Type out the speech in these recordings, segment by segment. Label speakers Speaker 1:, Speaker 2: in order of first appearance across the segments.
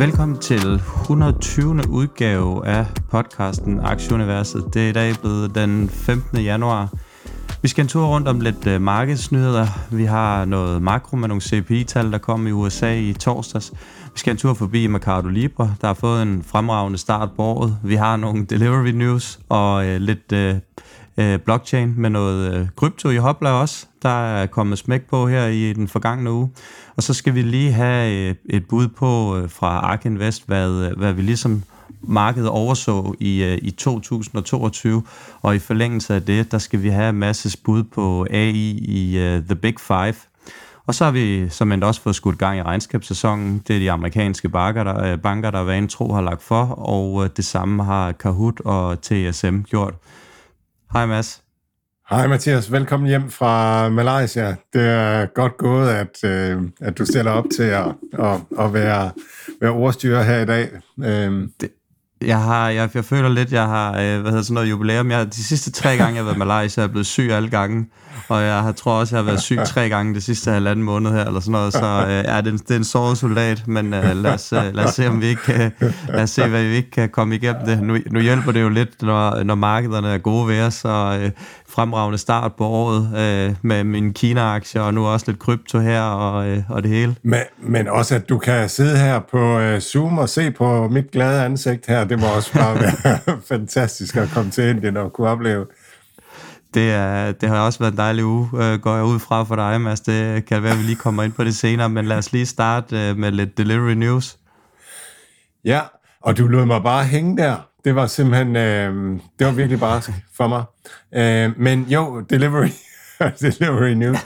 Speaker 1: Velkommen til 120. udgave af podcasten Aktieuniverset. Det er i dag blevet den 15. januar. Vi skal en tur rundt om lidt øh, markedsnyheder. Vi har noget makro med nogle CPI-tal, der kom i USA i torsdags. Vi skal en tur forbi Mercado Libre, der har fået en fremragende start på året. Vi har nogle delivery news og øh, lidt øh, øh blockchain med noget uh, krypto i hopla også. Der er kommet smæk på her i den forgangne uge. Og så skal vi lige have et bud på øh, fra Ark Invest, hvad, hvad vi ligesom markedet overså i, øh, i 2022, og i forlængelse af det, der skal vi have masses bud på AI i uh, The Big Five. Og så har vi som endt også fået skudt gang i regnskabssæsonen. Det er de amerikanske banker, der, banker, der vanen tro har lagt for, og det samme har Kahoot og TSM gjort. Hej Mads.
Speaker 2: Hej Mathias, velkommen hjem fra Malaysia. Det er godt gået, at, øh, at du stiller op til at, at, at være, være ordstyrer her i dag. Øh.
Speaker 1: Det, jeg, har, jeg, jeg føler lidt, jeg har øh, hvad hedder sådan noget jubilæum. Jeg, de sidste tre gange, jeg har været i Malaysia, er jeg blevet syg alle gange. Og jeg har, tror også, jeg har været syg tre gange det sidste halvanden måned her, eller sådan noget. Så øh, ja, det, er en, det er en såret soldat, men øh, lad, os, øh, lad os se, om vi ikke øh, lad os se, hvad vi ikke kan komme igennem det. Nu, nu hjælper det jo lidt, når, når markederne er gode ved os, og øh, fremragende start på året øh, med min Kina-aktie, og nu også lidt krypto her, og, øh, og det hele.
Speaker 2: Men, men også, at du kan sidde her på øh, Zoom og se på mit glade ansigt her, det må også bare være fantastisk at komme til Indien og kunne opleve.
Speaker 1: Det, er, det har også været en dejlig uge, øh, går jeg ud fra for dig, Mads. Det kan være, at vi lige kommer ind på det senere, men lad os lige starte øh, med lidt delivery news.
Speaker 2: Ja, og du lod mig bare hænge der. Det var simpelthen, øh, det var virkelig bare for mig. Øh, men jo, delivery, delivery news.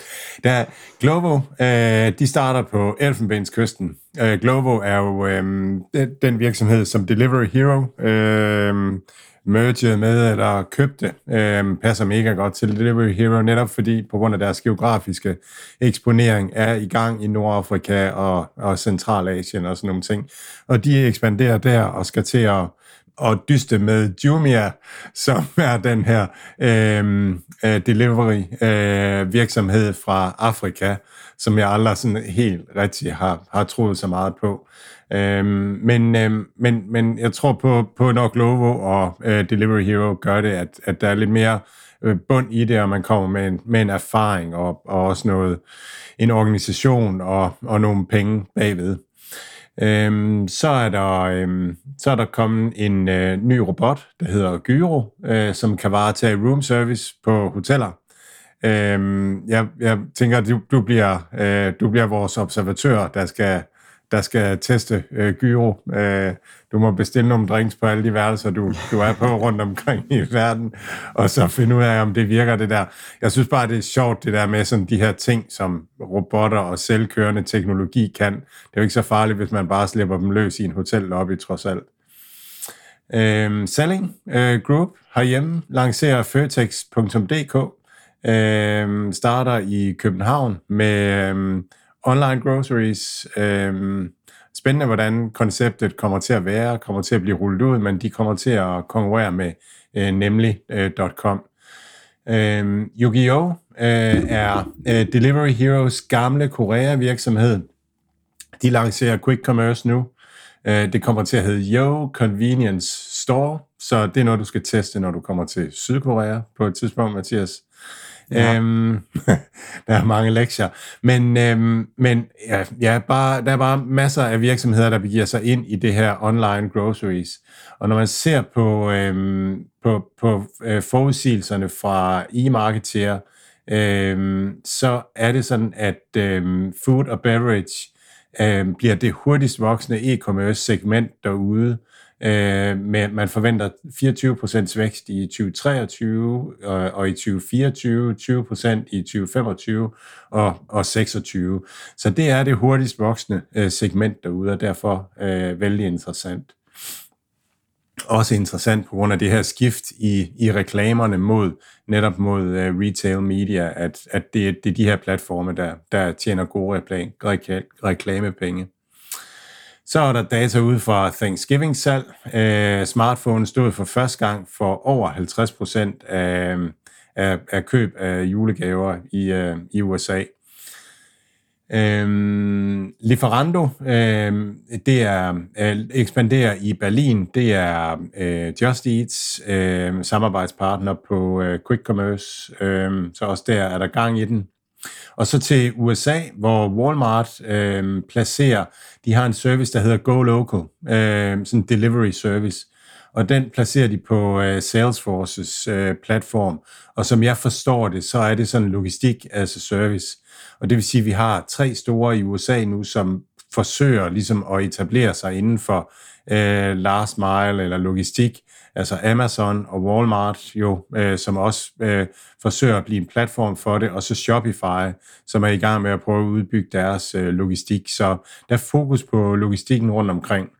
Speaker 2: Der, Glovo, øh, de starter på Elfenbenskysten. Øh, Glovo er jo øh, den virksomhed, som Delivery Hero øh, mergede med eller købte, øh, passer mega godt til Delivery Hero, netop fordi på grund af deres geografiske eksponering er i gang i Nordafrika og, og Centralasien og sådan nogle ting. Og de ekspanderer der og skal til at og dyste med Jumia, som er den her øhm, øh, delivery øh, virksomhed fra Afrika, som jeg aldrig sådan helt rigtig har, har troet så meget på. Øh, men, øh, men, men jeg tror på, på når Glovo og øh, Delivery Hero gør det, at, at der er lidt mere øh, bund i det, og man kommer med en, med en erfaring og, og også noget, en organisation og, og nogle penge bagved. Øhm, så, er der, øhm, så er der kommet en øh, ny robot, der hedder Gyro, øh, som kan varetage room service på hoteller. Øhm, jeg, jeg tænker, at du, du, bliver, øh, du bliver vores observatør, der skal der skal teste øh, gyro. Øh, du må bestille nogle drinks på alle de værelser, du, du er på rundt omkring i verden, og så finde ud af, om det virker det der. Jeg synes bare, det er sjovt, det der med sådan de her ting, som robotter og selvkørende teknologi kan. Det er jo ikke så farligt, hvis man bare slipper dem løs i en hotellobby, trods alt. Øh, Selling øh, Group herhjemme lancerer Føtex.dk, øh, starter i København med... Øh, online groceries. Øhm, spændende, hvordan konceptet kommer til at være, kommer til at blive rullet ud, men de kommer til at konkurrere med øh, nemlig.com. Øh, øhm, Yu-Gi-Oh! Øh, er øh, Delivery Heroes gamle Korea-virksomhed. De lancerer Quick Commerce nu. Øh, det kommer til at hedde Yo Convenience Store, så det er noget, du skal teste, når du kommer til Sydkorea på et tidspunkt, Mathias. Ja. Øhm, der er mange lektier. Men, øhm, men ja, ja, bare, der er bare masser af virksomheder, der begiver sig ind i det her online groceries. Og når man ser på, øhm, på, på øh, forudsigelserne fra e-marketer, øhm, så er det sådan, at øhm, food og beverage øhm, bliver det hurtigst voksende e-commerce segment derude. Øh, Øh, Men man forventer 24% vækst i 2023 øh, og, og i 2024, 20% i 2025 og, og 26. Så det er det hurtigst voksende øh, segment derude, og derfor øh, vældig interessant. Også interessant på grund af det her skift i, i reklamerne mod netop mod uh, retail media, at, at det, det er de her platforme, der, der tjener gode reklamepenge. Så er der data ud fra Thanksgiving-salg. Uh, øh, smartphone stod for første gang for over 50 procent af, af, af køb af julegaver i, øh, i USA. Øhm, Lieferando, øhm, det er øh, ekspanderer i Berlin, det er øh, Just Eats, øh, samarbejdspartner på øh, Quick Commerce, øh, så også der er der gang i den. Og så til USA, hvor Walmart øh, placerer, de har en service, der hedder Go Local, øh, sådan en delivery service, og den placerer de på øh, Salesforces øh, platform, og som jeg forstår det, så er det sådan logistik as a service. Og det vil sige, at vi har tre store i USA nu, som forsøger ligesom at etablere sig inden for øh, last mile eller logistik, altså Amazon og Walmart jo, øh, som også øh, forsøger at blive en platform for det, og så Shopify, som er i gang med at prøve at udbygge deres øh, logistik. Så der er fokus på logistikken rundt omkring.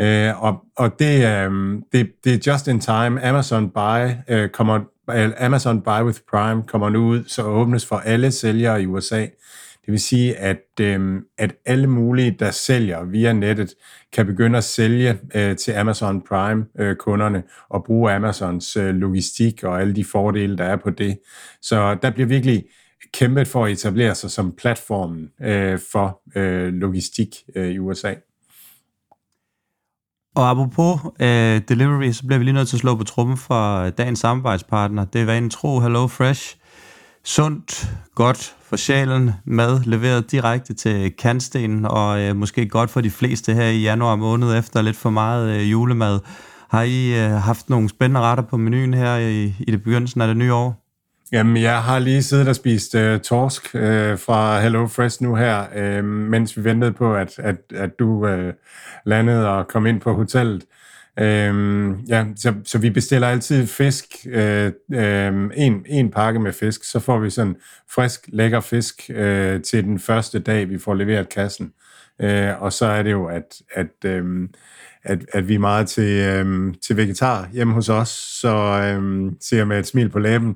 Speaker 2: Øh, og og det, øh, det, det er just in time. Amazon Buy øh, kommer Amazon Buy with Prime kommer nu ud, så åbnes for alle sælgere i USA. Det vil sige, at, øh, at alle mulige, der sælger via nettet, kan begynde at sælge øh, til Amazon Prime-kunderne øh, og bruge Amazons øh, logistik og alle de fordele, der er på det. Så der bliver virkelig kæmpet for at etablere sig som platformen øh, for øh, logistik øh, i USA.
Speaker 1: Og apropos øh, delivery, så bliver vi lige nødt til at slå på trummen for øh, dagens samarbejdspartner. Det er vanen tro Hello Fresh. Sundt, godt for sjælen, mad leveret direkte til kantstenen, og øh, måske godt for de fleste her i januar måned efter lidt for meget øh, julemad. Har I øh, haft nogle spændende retter på menuen her i, i det begyndelsen af det nye år?
Speaker 2: Jamen, jeg har lige siddet og spist øh, torsk øh, fra Hello Fresh nu her, øh, mens vi ventede på, at, at, at du øh, landede og kom ind på hotellet. Øhm, ja, så, så vi bestiller altid fisk, øh, øh, en, en pakke med fisk, så får vi sådan frisk, lækker fisk øh, til den første dag, vi får leveret kassen. Øh, og så er det jo, at, at øh, at, at vi er meget til, øh, til vegetar hjemme hos os, så øh, ser jeg med et smil på læben.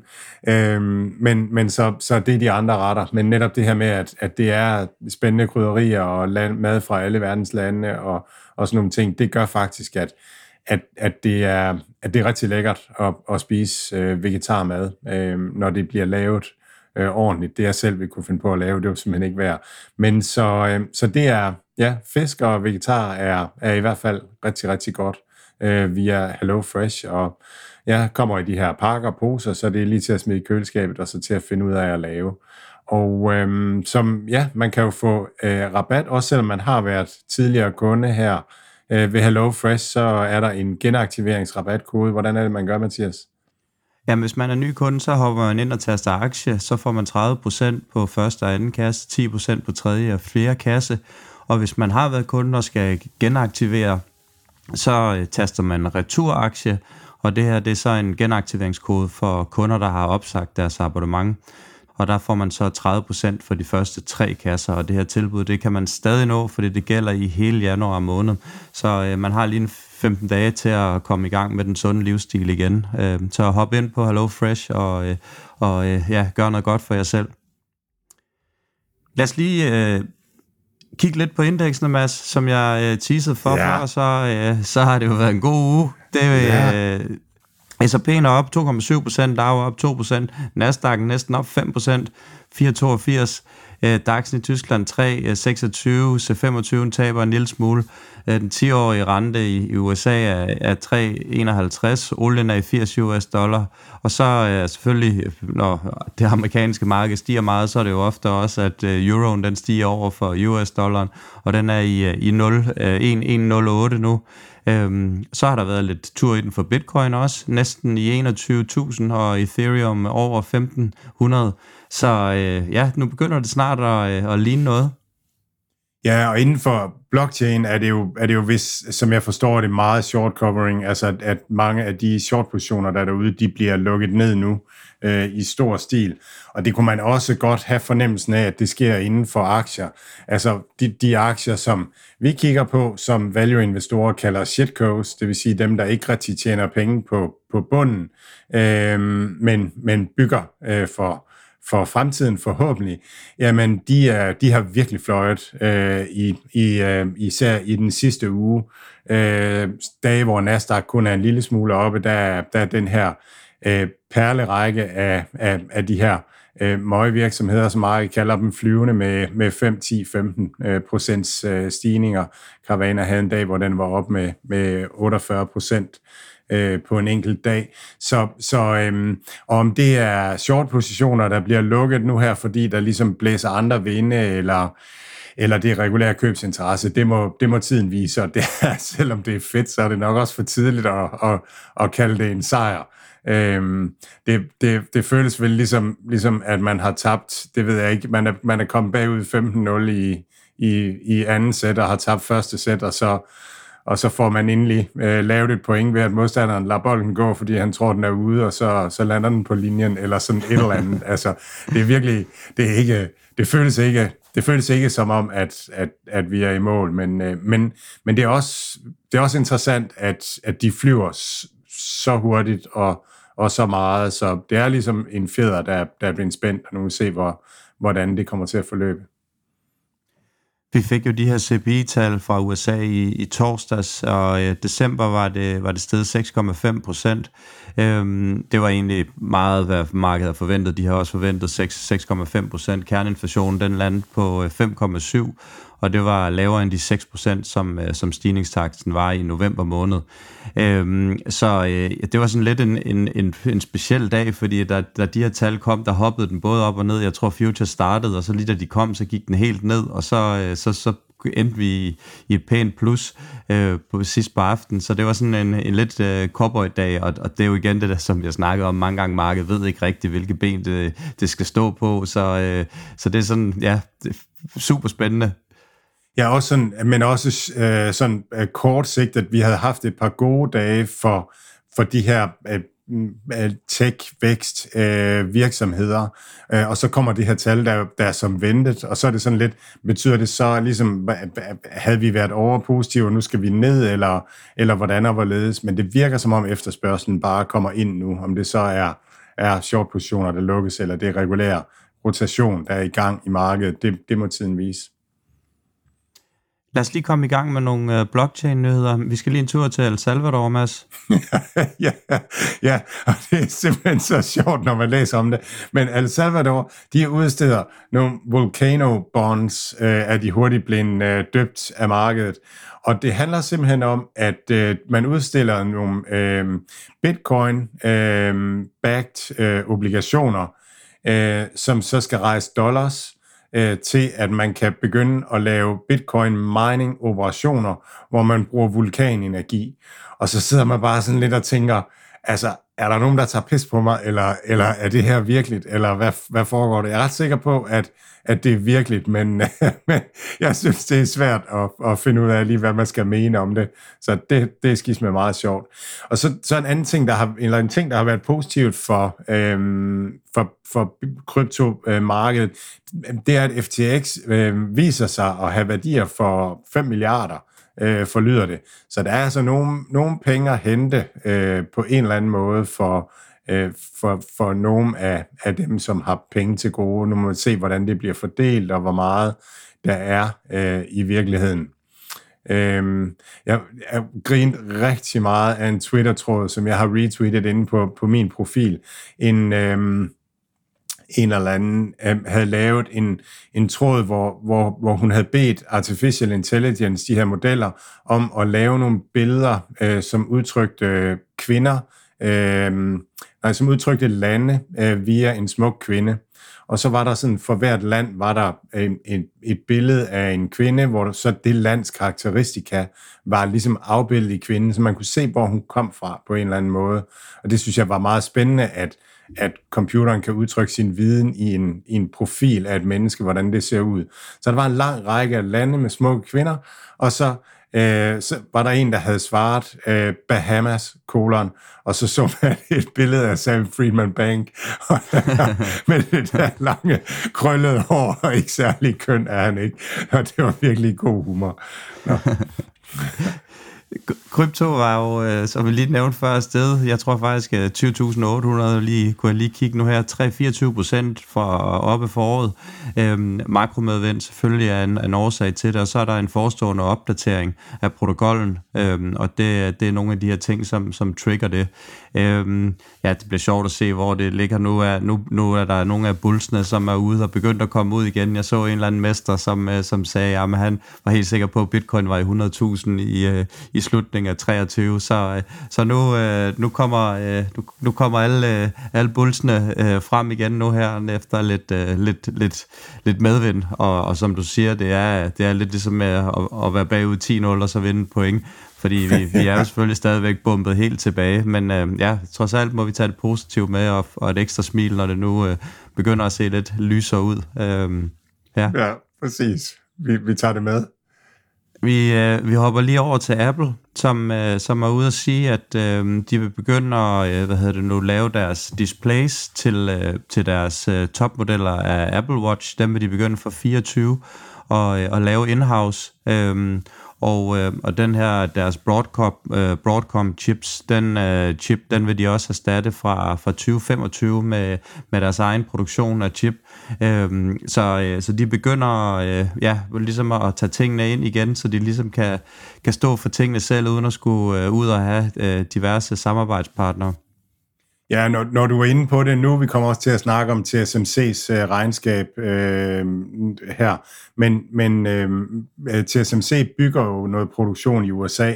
Speaker 2: Øh, men men så, så det er de andre retter. Men netop det her med, at, at det er spændende krydderier og land, mad fra alle verdens lande og, og sådan nogle ting, det gør faktisk, at, at, at, det, er, at det er rigtig lækkert at, at spise øh, vegetarmad, øh, når det bliver lavet øh, ordentligt. Det jeg selv vil kunne finde på at lave, det var simpelthen ikke værd. Men så, øh, så det er, ja, fisk og vegetar er, er i hvert fald rigtig, rigtig godt øh, via Hello Fresh, og jeg kommer i de her pakker og poser, så det er lige til at smide i køleskabet, og så til at finde ud af at lave. Og øhm, som, ja, man kan jo få øh, rabat, også selvom man har været tidligere kunde her øh, ved Hello Fresh, så er der en genaktiveringsrabatkode. Hvordan er det, man gør, Mathias?
Speaker 1: Jamen, hvis man er ny kunde, så hopper man ind og taster aktie, så får man 30% på første og anden kasse, 10% på tredje og fjerde kasse, og hvis man har været kunde og skal genaktivere, så øh, taster man returaktie, og det her det er så en genaktiveringskode for kunder, der har opsagt deres abonnement. Og der får man så 30% for de første tre kasser, og det her tilbud, det kan man stadig nå, fordi det gælder i hele januar måned. Så øh, man har lige en 15 dage til at komme i gang med den sunde livsstil igen. Øh, så hop ind på Hello Fresh og, øh, og øh, ja, gør noget godt for jer selv. Lad os lige øh, kigge lidt på indeksene, Mads, som jeg øh, teasede for ja. før, så, øh, så har det jo været en god uge. Det, ja øh, S&P'en er op 2,7%, Dow er op 2%, Nasdaq næsten op 5%, 4,82%, øh, DAX'en i Tyskland 3, 26, C25 taber en lille smule. Øh, den 10-årige rente i, i USA er, er 3,51, olien er i 80 US dollar, og så er øh, selvfølgelig, når det amerikanske marked stiger meget, så er det jo ofte også, at øh, euroen den stiger over for US dollaren, og den er i, øh, i 0, 1,108 øh, nu. Øhm, så har der været lidt tur i den for Bitcoin også, næsten i 21.000, og Ethereum over 1.500. Så øh, ja, nu begynder det snart at, øh, at ligne noget.
Speaker 2: Ja, og inden for blockchain er det jo, er det jo hvis, som jeg forstår det, meget short covering, altså at, at mange af de short positioner, der er derude, de bliver lukket ned nu øh, i stor stil. Og det kunne man også godt have fornemmelsen af, at det sker inden for aktier. Altså de, de aktier, som vi kigger på, som value-investorer kalder shitcoats, det vil sige dem, der ikke rigtig tjener penge på, på bunden, øh, men, men bygger øh, for for fremtiden forhåbentlig, jamen de, er, de har virkelig fløjet øh, i, i, øh, især i den sidste uge. Øh, dage, hvor Nasdaq kun er en lille smule oppe, der, der er den her øh, perlerække af, af, af de her øh, møgvirksomheder, som meget kalder dem flyvende med, med 5, 10, 15 øh, procents øh, stigninger. Carvana havde en dag, hvor den var op med, med 48 procent øh, på en enkelt dag. Så, så øh, om det er short positioner, der bliver lukket nu her, fordi der ligesom blæser andre vinde, eller eller det er regulær købsinteresse, det må, det må tiden vise, og det er, selvom det er fedt, så er det nok også for tidligt at, at, at kalde det en sejr. Øhm, det, det, det føles vel ligesom, ligesom, at man har tabt, det ved jeg ikke, man er, man er kommet bagud 15-0 i, i, i anden sæt og har tabt første sæt, og så, og så får man endelig øh, lavet et point ved, at modstanderen lader bolden gå, fordi han tror, den er ude, og så, så lander den på linjen, eller sådan et eller andet. altså, det er virkelig, det er ikke, det føles ikke, det føles ikke som om, at, at, at vi er i mål, men, øh, men, men det, er også, det er også interessant, at, at de flyver så hurtigt og, og så meget, så det er ligesom en fjeder, der, der er blevet spændt, og nu vil vi se, hvor, hvordan det kommer til at forløbe.
Speaker 1: Vi fik jo de her CPI-tal fra USA i, i torsdags, og i december var det, var det sted 6,5 procent. Øhm, det var egentlig meget, hvad markedet har forventet. De har også forventet 6,5 procent. Kerneinflationen den landede på øh, 5,7, og det var lavere end de 6%, som, øh, som stigningstakten var i november måned. Øhm, så øh, det var sådan lidt en, en, en, en speciel dag, fordi da, da de her tal kom, der hoppede den både op og ned. Jeg tror, Future startede, og så lige da de kom, så gik den helt ned, og så, øh, så, så endte vi i, i et pænt plus øh, på sidst på aften, så det var sådan en, en lidt øh, cowboy-dag, og, og det er jo igen det der, som jeg snakkede om mange gange, markedet ved ikke rigtigt, hvilke ben det, det skal stå på, så, øh, så det er sådan, ja, det er super spændende.
Speaker 2: Ja, også sådan, men også øh, sådan øh, kort sigt, at vi havde haft et par gode dage for, for de her øh, mm, øh tech-vækst øh, virksomheder, øh, og så kommer det her tal, der, der er som ventet, og så er det sådan lidt, betyder det så ligesom, havde vi været overpositive, og nu skal vi ned, eller, eller hvordan og hvorledes, men det virker som om efterspørgselen bare kommer ind nu, om det så er, er short positioner, der lukkes, eller det er regulær rotation, der er i gang i markedet, det, det må tiden vise.
Speaker 1: Lad os lige komme i gang med nogle øh, blockchain-nyheder. Vi skal lige en tur til El Salvador, Mads.
Speaker 2: ja, ja, og det er simpelthen så sjovt, når man læser om det. Men El Salvador, de udsteder nogle volcano bonds, øh, er de hurtigt blevet øh, døbt af markedet. Og det handler simpelthen om, at øh, man udstiller nogle øh, bitcoin-backed øh, øh, obligationer, øh, som så skal rejse dollars, øh, til, at man kan begynde at lave bitcoin mining operationer, hvor man bruger vulkanenergi. Og så sidder man bare sådan lidt og tænker, altså, er der nogen, der tager pis på mig, eller, eller er det her virkeligt, eller hvad, hvad foregår det? Jeg er ret sikker på, at, at det er virkeligt, men, men jeg synes, det er svært at, at finde ud af lige, hvad man skal mene om det. Så det, det er skidt med meget sjovt. Og så, så en anden ting, der har, eller en ting, der har været positivt for, øhm, for, for kryptomarkedet, det er, at FTX øh, viser sig at have værdier for 5 milliarder øh, forlyder det. Så der er altså nogle, nogle penge at hente øh, på en eller anden måde for, øh, for, for nogle af, af dem, som har penge til gode. Nu må vi se, hvordan det bliver fordelt, og hvor meget der er øh, i virkeligheden. Øhm, jeg, jeg grint rigtig meget af en Twitter-tråd, som jeg har retweetet inde på, på min profil. En, øhm, en eller anden øh, havde lavet en, en tråd, hvor, hvor, hvor hun havde bedt Artificial Intelligence, de her modeller, om at lave nogle billeder, øh, som udtrykte øh, kvinder, øh, nej, som udtrykte lande øh, via en smuk kvinde. og så var der sådan, for hvert land var der en, en, et billede af en kvinde, hvor så det lands karakteristika var ligesom afbildet i kvinden, så man kunne se, hvor hun kom fra på en eller anden måde. Og det synes jeg var meget spændende, at, at computeren kan udtrykke sin viden i en, i en profil af et menneske, hvordan det ser ud. Så der var en lang række af lande med smukke kvinder, og så øh, så var der en, der havde svaret øh, Bahamas, kolon, og så så man et billede af Sam Friedman Bank, med det der lange, krøllede hår, og ikke særlig køn er han ikke, og det var virkelig god humor. Nå.
Speaker 1: Krypto var jo, øh, som vi lige nævnte før, sted. Jeg tror faktisk, øh, at 20.800 lige, kunne jeg lige kigge nu her, 3-24 procent for oppe foråret. Øhm, makromedvind selvfølgelig er en, en årsag til det, og så er der en forestående opdatering af protokollen, øhm, og det, det er nogle af de her ting, som, som trigger det. Øhm, ja, det bliver sjovt at se, hvor det ligger. Nu er, nu, nu er der nogle af bulsene, som er ude og begyndt at komme ud igen. Jeg så en eller anden mester, som, øh, som sagde, at han var helt sikker på, at bitcoin var i 100.000 i, øh, i slutningen af 23. Så, øh, så nu, nu kommer, nu, nu kommer alle, alle bulsene frem igen nu her, efter lidt, lidt, lidt, lidt medvind. Og, og som du siger, det er, det er lidt ligesom med at, at være bagud 10-0 og så vinde point fordi vi, vi er jo selvfølgelig stadigvæk bumpet helt tilbage, men øh, ja, trods alt må vi tage det positivt med, og, og et ekstra smil, når det nu øh, begynder at se lidt lysere ud. Øh,
Speaker 2: ja. ja, præcis. Vi, vi tager det med.
Speaker 1: Vi, øh, vi hopper lige over til Apple, som, øh, som er ude at sige, at øh, de vil begynde at øh, hvad hedder det nu, lave deres displays til, øh, til deres øh, topmodeller af Apple Watch. Dem vil de begynde for 24 og, øh, og lave in-house. Øh, og, øh, og den her, deres Broadcom, øh, Broadcom chips, den øh, chip, den vil de også erstatte fra, fra 2025 med, med deres egen produktion af chip. Øh, så, øh, så de begynder øh, ja, ligesom at tage tingene ind igen, så de ligesom kan, kan stå for tingene selv, uden at skulle øh, ud og have øh, diverse samarbejdspartnere.
Speaker 2: Ja, når, når du er inde på det nu, vi kommer også til at snakke om TSMC's øh, regnskab øh, her, men, men øh, TSMC bygger jo noget produktion i USA,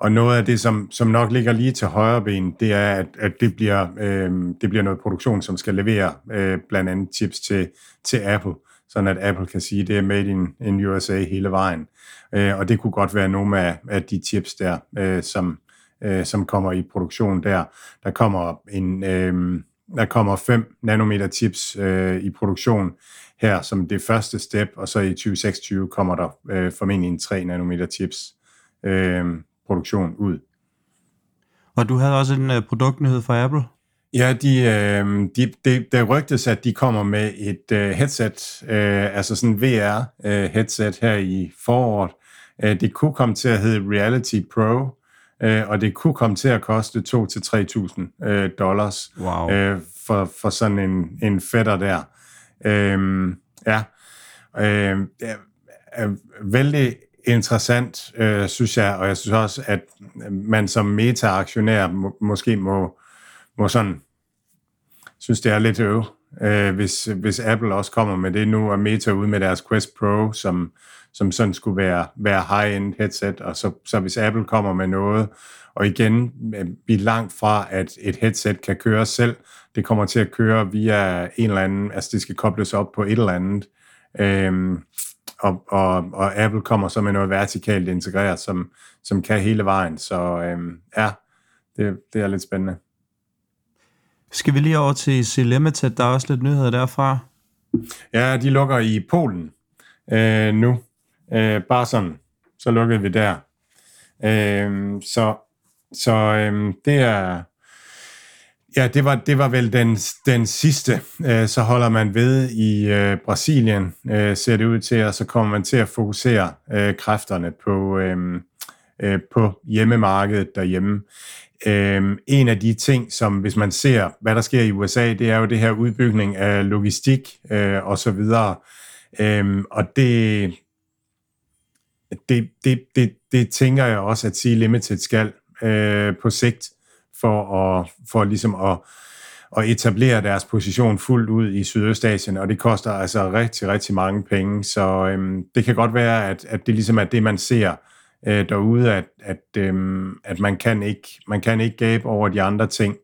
Speaker 2: og noget af det, som, som nok ligger lige til højre ben, det er, at, at det, bliver, øh, det bliver noget produktion, som skal levere øh, blandt andet chips til, til Apple, sådan at Apple kan sige, at det er made in, in USA hele vejen. Øh, og det kunne godt være nogle af, af de chips der, øh, som, øh, som kommer i produktion der. Der kommer en øh, der kommer 5 nanometer chips øh, i produktion her som det første step, og så i 2026 kommer der øh, formentlig en 3 nanometer chips øh, produktion ud.
Speaker 1: Og du havde også en øh, produktnyhed fra Apple?
Speaker 2: Ja, de, øh, de, de, der rygtes, at de kommer med et øh, headset, øh, altså sådan en VR-headset øh, her i foråret. Øh, det kunne komme til at hedde Reality Pro, øh, og det kunne komme til at koste 2-3.000 øh, dollars
Speaker 1: wow.
Speaker 2: øh, for, for sådan en, en fætter der. Øh, ja, øh, det er vældig interessant, øh, synes jeg, og jeg synes også, at man som meta-aktionær må, måske må, må sådan, synes det er lidt øv, øh, hvis, hvis Apple også kommer med det nu, og Meta ud med deres Quest Pro, som, som sådan skulle være, være high-end headset, og så, så hvis Apple kommer med noget, og igen, vi er langt fra, at et headset kan køre selv, det kommer til at køre via en eller anden, altså det skal kobles op på et eller andet, øhm, og, og, og Apple kommer så med noget vertikalt integreret, som, som kan hele vejen, så øhm, ja, det, det er lidt spændende.
Speaker 1: Skal vi lige over til C-Limited, der er også lidt nyheder derfra.
Speaker 2: Ja, de lukker i Polen øh, nu. Øh, bare sådan, så lukkede vi der. Øh, så så øh, det er... Ja, det var, det var vel den, den sidste. Øh, så holder man ved i øh, Brasilien, øh, ser det ud til, og så kommer man til at fokusere øh, kræfterne på, øh, øh, på hjemmemarkedet derhjemme. Øh, en af de ting, som hvis man ser, hvad der sker i USA, det er jo det her udbygning af logistik øh, og så videre. Øh, og det, det, det, det, det tænker jeg også, at Sea Limited skal øh, på sigt for at, for ligesom at, at etablere deres position fuldt ud i Sydøstasien, og det koster altså rigtig, rigtig mange penge, så øhm, det kan godt være, at, at det ligesom er det, man ser øh, derude, at, at, øhm, at man, kan ikke, man kan ikke gabe over de andre ting,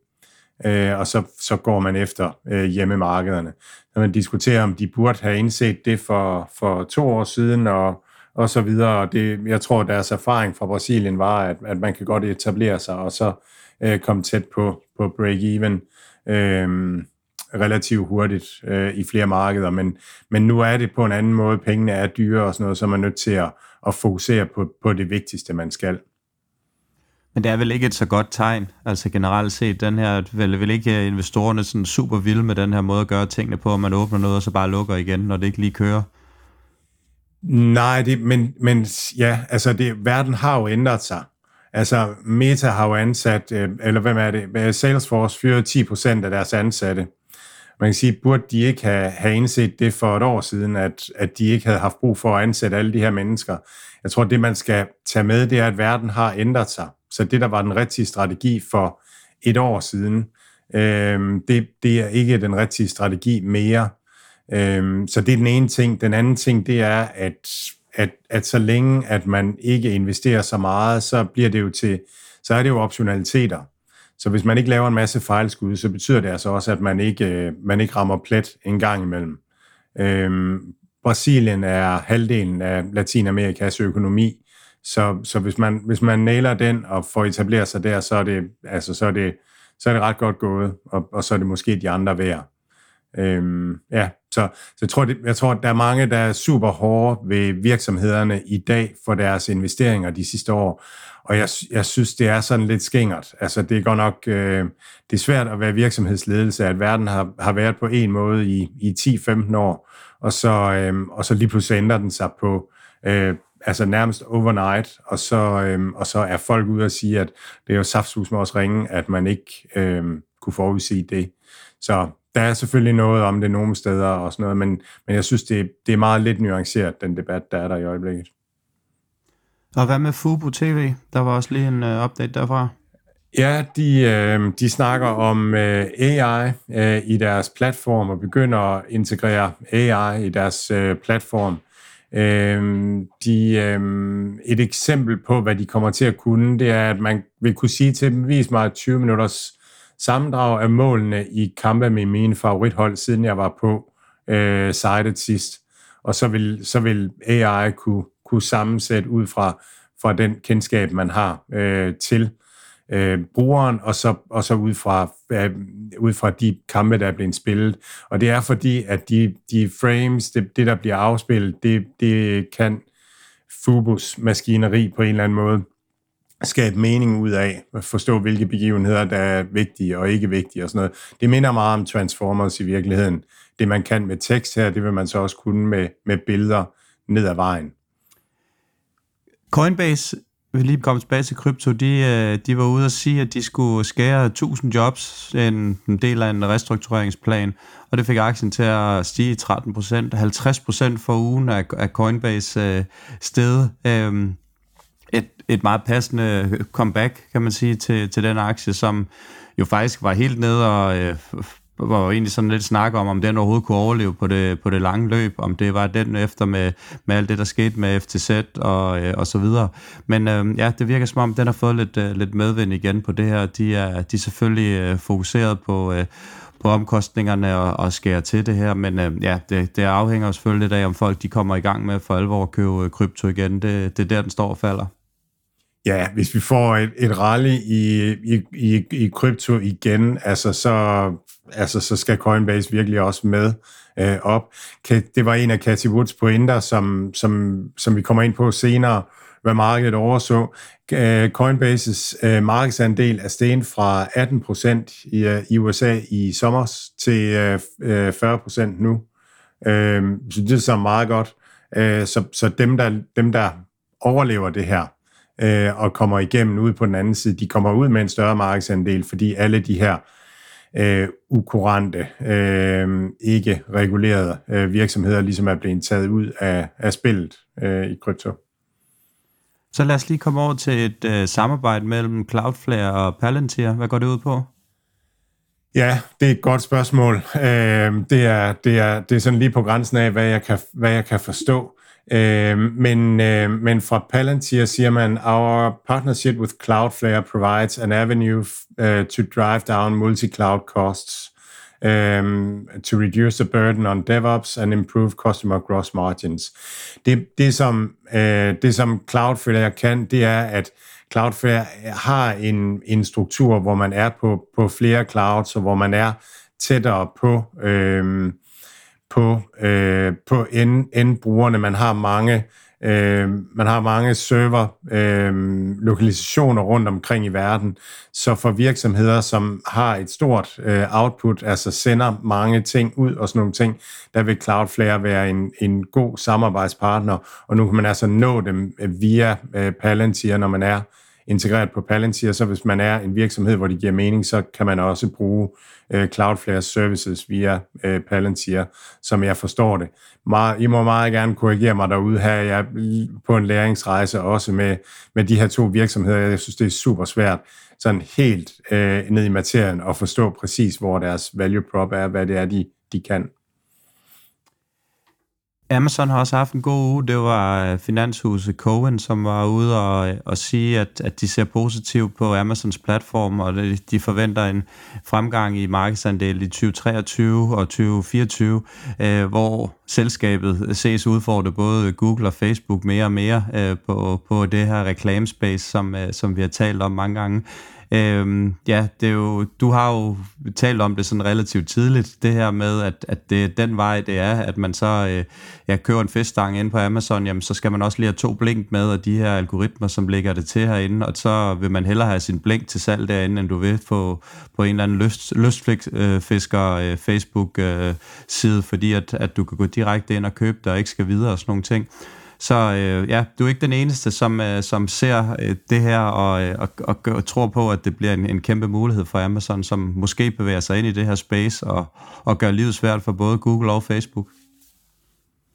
Speaker 2: øh, og så, så går man efter øh, hjemmemarkederne. Når man diskuterer, om de burde have indset det for, for to år siden, og, og så videre. Det, jeg tror, deres erfaring fra Brasilien var, at, at man kan godt etablere sig, og så øh, komme tæt på, på break-even. Øh, relativt hurtigt øh, i flere markeder, men, men nu er det på en anden måde, pengene er dyre og sådan noget, så man er nødt til at, at fokusere på, på det vigtigste, man skal.
Speaker 1: Men det er vel ikke et så godt tegn, altså generelt set, den her, vel, vel ikke investorerne sådan super vilde med den her måde at gøre tingene på, at man åbner noget, og så bare lukker igen, når det ikke lige kører?
Speaker 2: Nej, det, men, men ja, altså det, verden har jo ændret sig. Altså Meta har jo ansat, øh, eller hvem er det, øh, Salesforce fyrer 10% af deres ansatte. Man kan sige, burde de ikke have, have indset det for et år siden, at, at de ikke havde haft brug for at ansætte alle de her mennesker. Jeg tror, det man skal tage med, det er, at verden har ændret sig. Så det, der var den rigtige strategi for et år siden, øh, det, det er ikke den rigtige strategi mere. Øhm, så det er den ene ting. Den anden ting, det er, at, at, at så længe at man ikke investerer så meget, så bliver det jo til, så er det jo optionaliteter. Så hvis man ikke laver en masse fejlskud, så betyder det altså også, at man ikke, øh, man ikke rammer plet en gang imellem. Øhm, Brasilien er halvdelen af Latinamerikas økonomi, så, så hvis, man, hvis man nailer den og får etableret sig der, så er det, altså, så er det, så er det ret godt gået, og, og så er det måske de andre værd. Øhm, ja, så, så jeg, tror, det, jeg tror, der er mange, der er super hårde ved virksomhederne i dag for deres investeringer de sidste år, og jeg, jeg synes, det er sådan lidt skængert. Altså, det er godt nok øh, det er svært at være virksomhedsledelse, at verden har, har været på en måde i, i 10-15 år, og så, øh, og så lige pludselig ændrer den sig på, øh, altså nærmest overnight, og så, øh, og så er folk ude og sige, at det er jo saftsus med os ringe, at man ikke øh, kunne forudse det. Så der er selvfølgelig noget om det nogle steder og sådan noget, men, men jeg synes, det, det er meget lidt nuanceret, den debat, der er der i øjeblikket.
Speaker 1: Og hvad med Fubo TV? Der var også lige en uh, update derfra.
Speaker 2: Ja, de, øh, de snakker om øh, AI øh, i deres platform og begynder at integrere AI i deres øh, platform. Øh, de, øh, et eksempel på, hvad de kommer til at kunne, det er, at man vil kunne sige til dem, vis mig 20 minutters sammendrag af målene i kampe med mine favorithold, siden jeg var på øh, sitet sidst. Og så vil, så vil AI kunne kunne sammensætte ud fra, fra den kendskab, man har øh, til øh, brugeren, og så, og så ud, fra, øh, ud fra de kampe, der er blevet spillet. Og det er fordi, at de, de frames, det, det der bliver afspillet, det, det kan Fubus maskineri på en eller anden måde skabe mening ud af, forstå, hvilke begivenheder, der er vigtige og ikke vigtige og sådan noget. Det minder meget om Transformers i virkeligheden. Det, man kan med tekst her, det vil man så også kunne med, med billeder ned ad vejen.
Speaker 1: Coinbase, vi lige komme tilbage til krypto, de, øh, de var ude og sige, at de skulle skære 1000 jobs, en, en del af en restruktureringsplan, og det fik aktien til at stige 13%, 50 procent for ugen af, af Coinbase øh, sted. Øh, et, et meget passende øh, comeback, kan man sige, til, til den aktie, som jo faktisk var helt nede og øh, var jo egentlig sådan lidt snak om, om den overhovedet kunne overleve på det, på det lange løb, om det var den efter med, med alt det, der skete med FTZ og, øh, og så videre. Men øh, ja, det virker som om, den har fået lidt, øh, lidt medvind igen på det her. De er, de er selvfølgelig øh, fokuseret på, øh, på omkostningerne og, og skære til det her, men øh, ja, det, det afhænger selvfølgelig lidt af, om folk de kommer i gang med for alvor at købe øh, krypto igen. Det, det er der, den står og falder.
Speaker 2: Ja, hvis vi får et, et rally i, i, i, i krypto igen, altså så, altså så skal Coinbase virkelig også med øh, op. Det var en af Cathy Woods pointer, som, som, som vi kommer ind på senere, hvad markedet overså. Øh, Coinbases øh, markedsandel er steget fra 18% i, øh, i USA i sommer til øh, øh 40% nu. Øh, så det er så meget godt. Øh, så så dem, der, dem, der overlever det her, øh, og kommer igennem ud på den anden side, de kommer ud med en større markedsandel, fordi alle de her øh, ukurante, øh, ikke regulerede øh, virksomheder ligesom er blevet taget ud af, af spillet øh, i krypto.
Speaker 1: Så lad os lige komme over til et øh, samarbejde mellem Cloudflare og Palantir. Hvad går det ud på?
Speaker 2: Ja, det er et godt spørgsmål. Øh, det, er, det, er, det er sådan lige på grænsen af, hvad jeg kan, hvad jeg kan forstå. Øh, men, øh, men fra Palantir siger man, our partnership with Cloudflare provides an avenue uh, to drive down multi-cloud costs um, to reduce the burden on DevOps and improve customer gross margins. Det, det, som, øh, det som Cloudflare kan, det er, at Cloudflare øh, har en, en struktur, hvor man er på, på flere clouds, og hvor man er tættere på, øh, på, øh, på end, end brugerne. Man har mange øh, man har mange server øh, lokalisationer rundt omkring i verden, så for virksomheder, som har et stort øh, output, altså sender mange ting ud og sådan nogle ting, der vil Cloudflare være en, en god samarbejdspartner, og nu kan man altså nå dem øh, via øh, Palantir, når man er integreret på Palantir, så hvis man er en virksomhed, hvor det giver mening, så kan man også bruge øh, Øh, Cloudflare services via øh, Palantir, som jeg forstår det. Meget, I må meget gerne korrigere mig derude her. Jeg er på en læringsrejse også med, med de her to virksomheder. Jeg synes, det er super svært sådan helt øh, ned i materien at forstå præcis, hvor deres value prop er, hvad det er, de, de kan.
Speaker 1: Amazon har også haft en god uge. Det var øh, finanshuset Cohen, som var ude og, øh, og sige, at, at de ser positivt på Amazons platform, og de forventer en fremgang i markedsandel i 2023 og 2024, øh, hvor selskabet ses udfordre både Google og Facebook mere og mere øh, på, på det her reklamespace, som, øh, som vi har talt om mange gange. Øhm, ja, det er jo, du har jo talt om det sådan relativt tidligt, det her med, at, at det er den vej, det er, at man så øh, ja, kører en feststang ind på Amazon, jamen så skal man også lige have to blink med, og de her algoritmer, som ligger det til herinde, og så vil man hellere have sin blink til salg derinde, end du vil på, på en eller anden lyst, lystfisker øh, Facebook-side, øh, øh fordi at, at du kan gå direkte ind og købe det, og ikke skal videre og sådan nogle ting. Så øh, ja, du er ikke den eneste, som, øh, som ser øh, det her og, øh, og, og, og tror på, at det bliver en, en kæmpe mulighed for Amazon, som måske bevæger sig ind i det her space og, og gør livet svært for både Google og Facebook.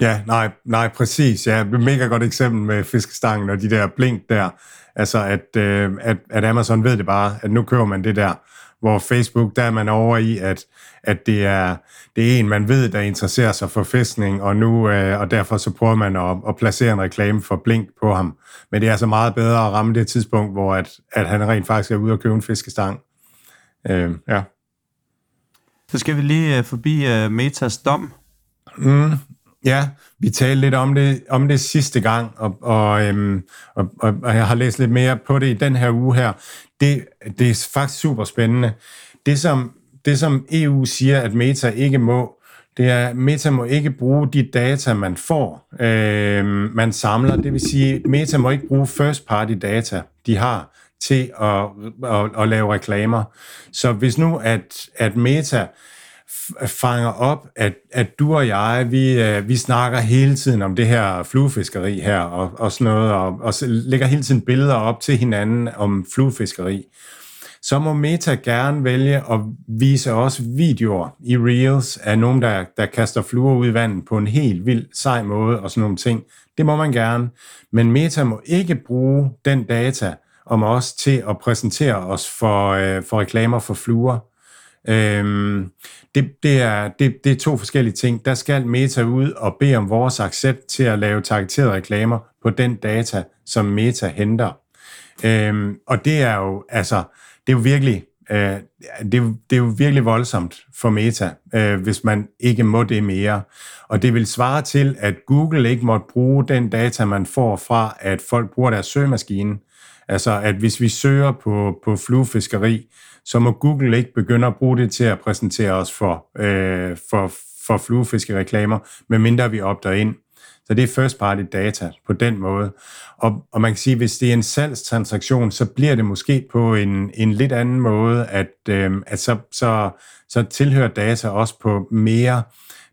Speaker 2: Ja, nej, nej, præcis. Ja, det er et mega godt eksempel med fiskestangen og de der blink der. Altså, at, øh, at, at Amazon ved det bare, at nu kører man det der hvor Facebook, der er man over i, at, at det, er, det er en, man ved, der interesserer sig for fiskning, og, nu, øh, og derfor så prøver man at, at placere en reklame for Blink på ham. Men det er altså meget bedre at ramme det tidspunkt, hvor at, at han rent faktisk er ude og købe en fiskestang. Øh, ja.
Speaker 1: Så skal vi lige øh, forbi uh, Metas dom.
Speaker 2: Mm, ja, vi talte lidt om det, om det sidste gang, og, og, øhm, og, og, og jeg har læst lidt mere på det i den her uge her det, det er faktisk super spændende. Det som, det, som EU siger, at Meta ikke må, det er, at Meta må ikke bruge de data, man får, øh, man samler. Det vil sige, at Meta må ikke bruge first party data, de har, til at, at, at lave reklamer. Så hvis nu, at, at Meta fanger op, at, at du og jeg, vi, øh, vi snakker hele tiden om det her fluefiskeri her, og, og sådan noget, og, og lægger hele tiden billeder op til hinanden om fluefiskeri, så må Meta gerne vælge at vise os videoer i Reels af nogen, der, der kaster fluer ud i vandet på en helt vild sej måde og sådan nogle ting. Det må man gerne. Men Meta må ikke bruge den data om os til at præsentere os for, øh, for reklamer for fluer. Øhm, det, det, er, det, det er to forskellige ting. Der skal Meta ud og bede om vores accept til at lave targeterede reklamer på den data, som Meta henter. Øhm, og det er jo, altså, det er jo virkelig, øh, det, er, det er jo virkelig voldsomt for Meta, øh, hvis man ikke må det mere. Og det vil svare til, at Google ikke måtte bruge den data, man får fra, at folk bruger deres søgemaskine. Altså, at hvis vi søger på, på fluefiskeri, så må Google ikke begynde at bruge det til at præsentere os for, øh, for, for fluefiskereklamer, medmindre vi opter ind. Så det er first party data på den måde. Og, og man kan sige, hvis det er en salgstransaktion, så bliver det måske på en, en lidt anden måde, at, øh, at så, så, så tilhører data også på mere,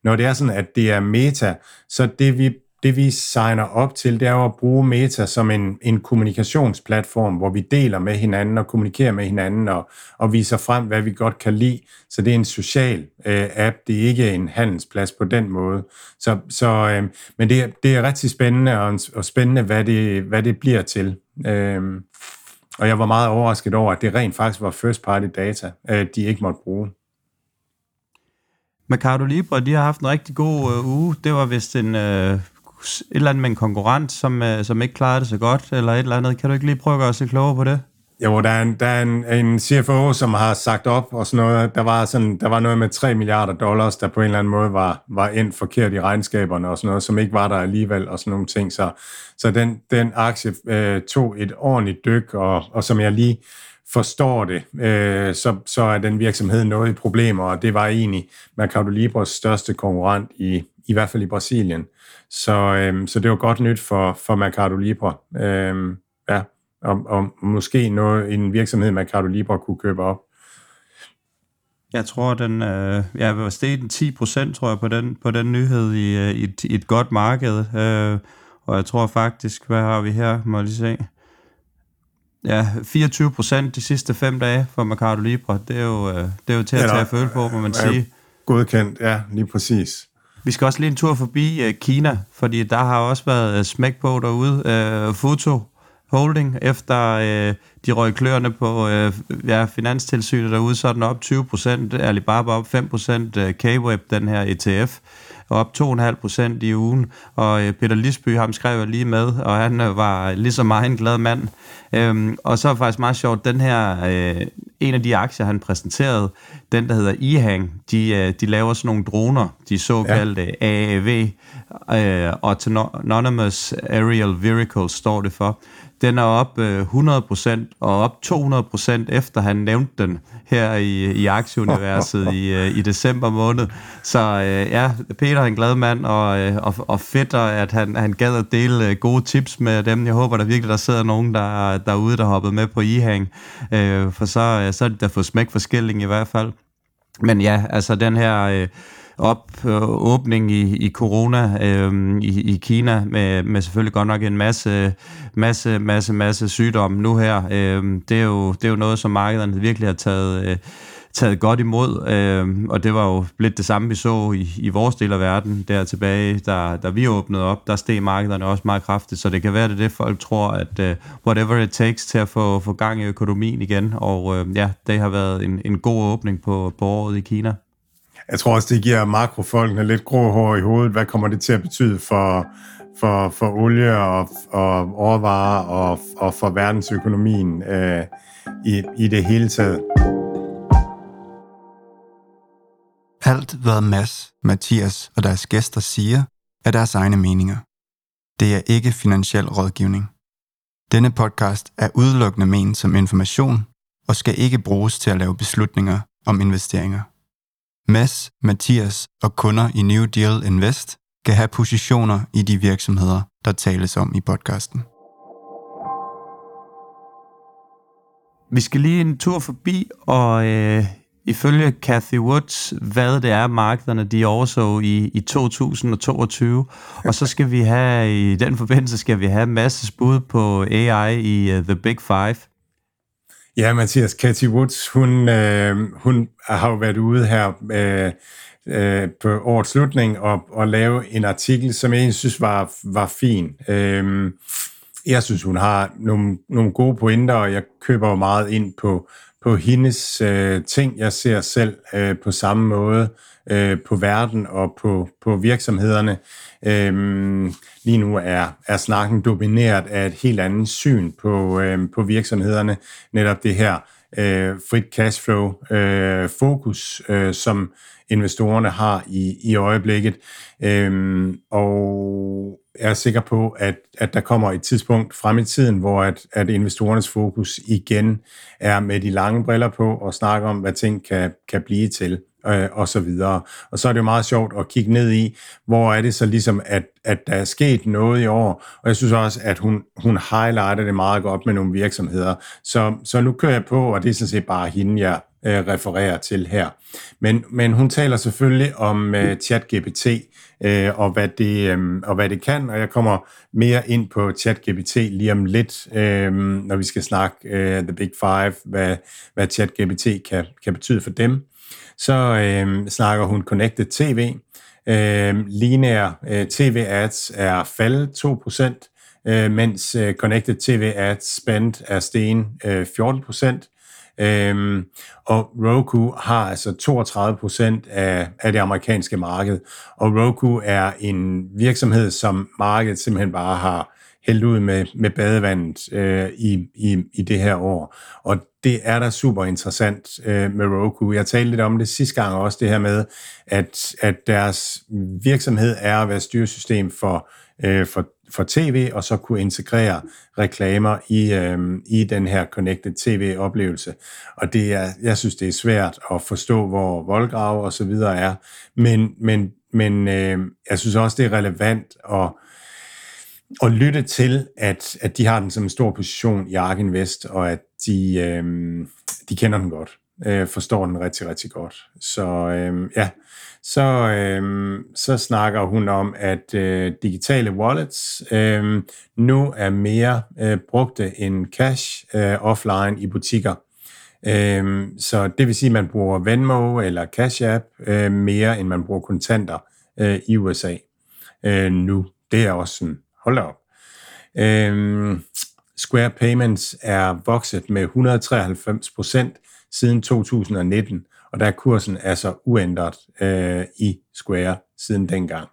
Speaker 2: når det er sådan, at det er meta, så det vi det vi signer op til, det er at bruge Meta som en, en kommunikationsplatform, hvor vi deler med hinanden og kommunikerer med hinanden og, og viser frem, hvad vi godt kan lide. Så det er en social øh, app, det er ikke en handelsplads på den måde. Så, så, øh, men det, det er rigtig spændende og, og spændende, hvad det, hvad det bliver til. Øh, og jeg var meget overrasket over, at det rent faktisk var first party data, øh, de ikke måtte bruge.
Speaker 1: Mercado Libre, de har haft en rigtig god øh, uge. Det var vist en, øh, eller andet med en konkurrent, som, øh, som ikke klarede det så godt, eller et eller andet. Kan du ikke lige prøve at gøre os lidt klogere på det?
Speaker 2: Jo, der er, en, der er en, en CFO, som har sagt op og sådan noget. Der var, sådan, der var noget med 3 milliarder dollars, der på en eller anden måde var, var endt forkert i regnskaberne og sådan noget, som ikke var der alligevel og sådan nogle ting. Så, så den, den aktie øh, tog et ordentligt dyk, og, og som jeg lige forstår det, øh, så, så er den virksomhed noget i problemer, og det var egentlig Mercado Libres største konkurrent i, i hvert fald i Brasilien. Så, øh, så det var godt nyt for, for Mercado Libre. Øh, ja og, og måske noget, en virksomhed, Mercado Libre kunne købe op.
Speaker 1: Jeg tror, den øh, jeg var steget 10 procent, tror jeg, på den, på den nyhed i, øh, i, et, i et godt marked. Øh, og jeg tror faktisk, hvad har vi her, må jeg lige se. Ja, 24 procent de sidste fem dage for Mercado Libre. Det er jo, øh, det er jo til at tage føle på, må man sige.
Speaker 2: Godkendt, ja, lige præcis.
Speaker 1: Vi skal også lige en tur forbi uh, Kina, fordi der har også været uh, smæk på derude. Øh, uh, Foto Holding, efter øh, de røg kløerne på øh, ja, finanstilsynet derude, så er den op 20%, Alibaba op 5%, øh, K-Web, den her ETF, op 2,5 procent i ugen, og øh, Peter Lisby, ham skrev jeg lige med, og han øh, var lige så meget en glad mand. Øhm, og så er faktisk meget sjovt, den her, øh, en af de aktier, han præsenterede, den der hedder IHANG, de, øh, de laver sådan nogle droner, de såkaldte ja. AAV, øh, Autonomous Aerial Vehicles står det for den er op øh, 100% og op 200% efter han nævnte den her i, i aktieuniverset i, øh, i december måned. Så øh, ja, Peter er en glad mand, og, og, og fedt, at han, han gad at dele gode tips med dem. Jeg håber der virkelig, der sidder nogen der, derude, der hoppede med på IHANG, for så, så er det der fået smæk for skilling i hvert fald. Men ja, altså den her... Øh, op øh, åbning i, i corona øh, i, i Kina med, med selvfølgelig godt nok en masse masse masse masse sygdomme nu her. Øh, det er jo det er jo noget som markederne virkelig har taget øh, taget godt imod, øh, og det var jo lidt det samme, vi så i, i vores del af verden der tilbage, da, da vi åbnede op, der steg markederne også meget kraftigt, så det kan være, det det folk tror, at uh, whatever it takes til at få, få gang i økonomien igen, og øh, ja, det har været en, en god åbning på, på året i Kina.
Speaker 2: Jeg tror også, det giver makrofolkene lidt grå hår i hovedet. Hvad kommer det til at betyde for, for, for olie og, og overvarer og, og for verdensøkonomien øh, i, i det hele taget?
Speaker 3: Alt, hvad Mads, Mathias og deres gæster siger, er deres egne meninger. Det er ikke finansiel rådgivning. Denne podcast er udelukkende ment som information og skal ikke bruges til at lave beslutninger om investeringer. Mads, Mathias og kunder i New Deal Invest kan have positioner i de virksomheder, der tales om i podcasten.
Speaker 1: Vi skal lige en tur forbi, og øh, ifølge Cathy Woods, hvad det er, markederne de overså i, i 2022. Og så skal vi have, i den forbindelse, skal vi have masses bud på AI i uh, The Big Five.
Speaker 2: Ja, Mathias, Cathy Woods, hun, øh, hun har jo været ude her øh, øh, på årets slutning og, og lave en artikel, som jeg synes var, var fin. Øh, jeg synes, hun har nogle, nogle gode pointer, og jeg køber jo meget ind på, på hendes øh, ting. Jeg ser selv øh, på samme måde øh, på verden og på, på virksomhederne. Øhm, lige nu er, er snakken domineret af et helt andet syn på, øhm, på virksomhederne. Netop det her øh, frit cashflow øh, fokus, øh, som investorerne har i, i øjeblikket. Øhm, og jeg er sikker på, at, at der kommer et tidspunkt frem i tiden, hvor at, at investorernes fokus igen er med de lange briller på og snakke om, hvad ting kan, kan blive til øh, og så videre. Og så er det jo meget sjovt at kigge ned i, hvor er det så ligesom, at, at der er sket noget i år. Og jeg synes også, at hun, hun highlighter det meget godt med nogle virksomheder. Så, så nu kører jeg på, og det er sådan set bare hende, jeg øh, refererer til her. Men, men hun taler selvfølgelig om øh, ChatGPT, øh, og, hvad det, øh, og hvad det kan, og jeg kommer mere ind på ChatGPT lige om lidt, øh, når vi skal snakke øh, The Big Five, hvad, hvad ChatGPT kan, kan betyde for dem så øh, snakker hun Connected TV. Øh, lineær øh, TV-ads er faldet 2%, øh, mens øh, Connected TV-ads spend er sten øh, 14%. Øhm, og Roku har altså 32 procent af, af det amerikanske marked, og Roku er en virksomhed, som markedet simpelthen bare har hældt ud med, med badevandet øh, i, i, i det her år. Og det er da super interessant øh, med Roku. Jeg talte lidt om det sidste gang også, det her med, at, at deres virksomhed er at være styresystem for, øh, for, for tv, og så kunne integrere reklamer i, øh, i den her Connected TV-oplevelse. Og det er, jeg synes, det er svært at forstå, hvor voldgrave og så videre er. Men, men, men øh, jeg synes også, det er relevant at og lytte til, at, at de har den som en stor position i Ark Invest, og at de, øh, de kender den godt, øh, forstår den rigtig, rigtig godt. Så øh, ja, så, øh, så snakker hun om, at øh, digitale wallets øh, nu er mere øh, brugte end cash øh, offline i butikker. Øh, så det vil sige, at man bruger Venmo eller Cash App øh, mere, end man bruger kontanter øh, i USA øh, nu. Det er også sådan, hold op. Øhm, Square Payments er vokset med 193 procent siden 2019, og der er kursen altså uændret øh, i Square siden dengang.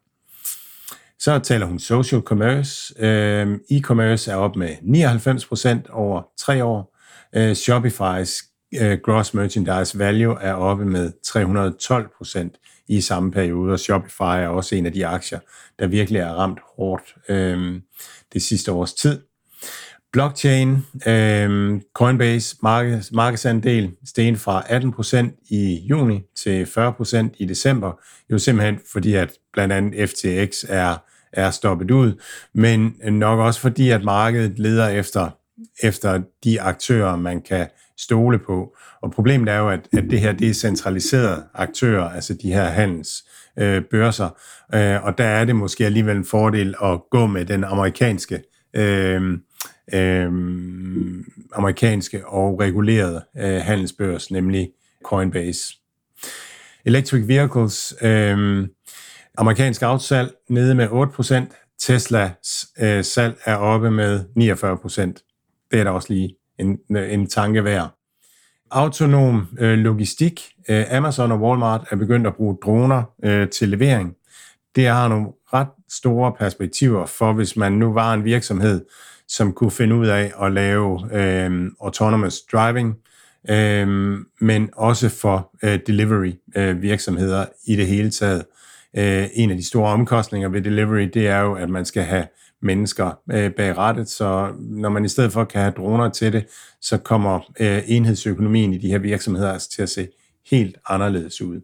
Speaker 2: Så taler hun social commerce. Øh, e-commerce er op med 99 procent over tre år. Øh, Shopify's øh, gross merchandise value er oppe med 312 procent i samme periode, og Shopify er også en af de aktier, der virkelig er ramt hårdt øh, det sidste års tid. Blockchain, øh, Coinbase markeds, markedsandel steg fra 18% i juni til 40% i december, jo simpelthen fordi, at blandt andet FTX er, er stoppet ud, men nok også fordi, at markedet leder efter, efter de aktører, man kan stole på. Og problemet er jo, at, at det her det er centraliserede aktører, altså de her handels øh, børser, øh, og der er det måske alligevel en fordel at gå med den amerikanske øh, øh, amerikanske og regulerede øh, handelsbørs, nemlig Coinbase. Electric Vehicles, øh, amerikansk afsalg nede med 8%, Teslas øh, salg er oppe med 49%. Det er da også lige en, en tanke værd. Autonom øh, logistik. Øh, Amazon og Walmart er begyndt at bruge droner øh, til levering. Det har nogle ret store perspektiver for, hvis man nu var en virksomhed, som kunne finde ud af at lave øh, autonomous driving, øh, men også for øh, delivery øh, virksomheder i det hele taget. Øh, en af de store omkostninger ved delivery, det er jo, at man skal have mennesker øh, bag rettet, så når man i stedet for kan have droner til det, så kommer øh, enhedsøkonomien i de her virksomheder altså til at se helt anderledes ud.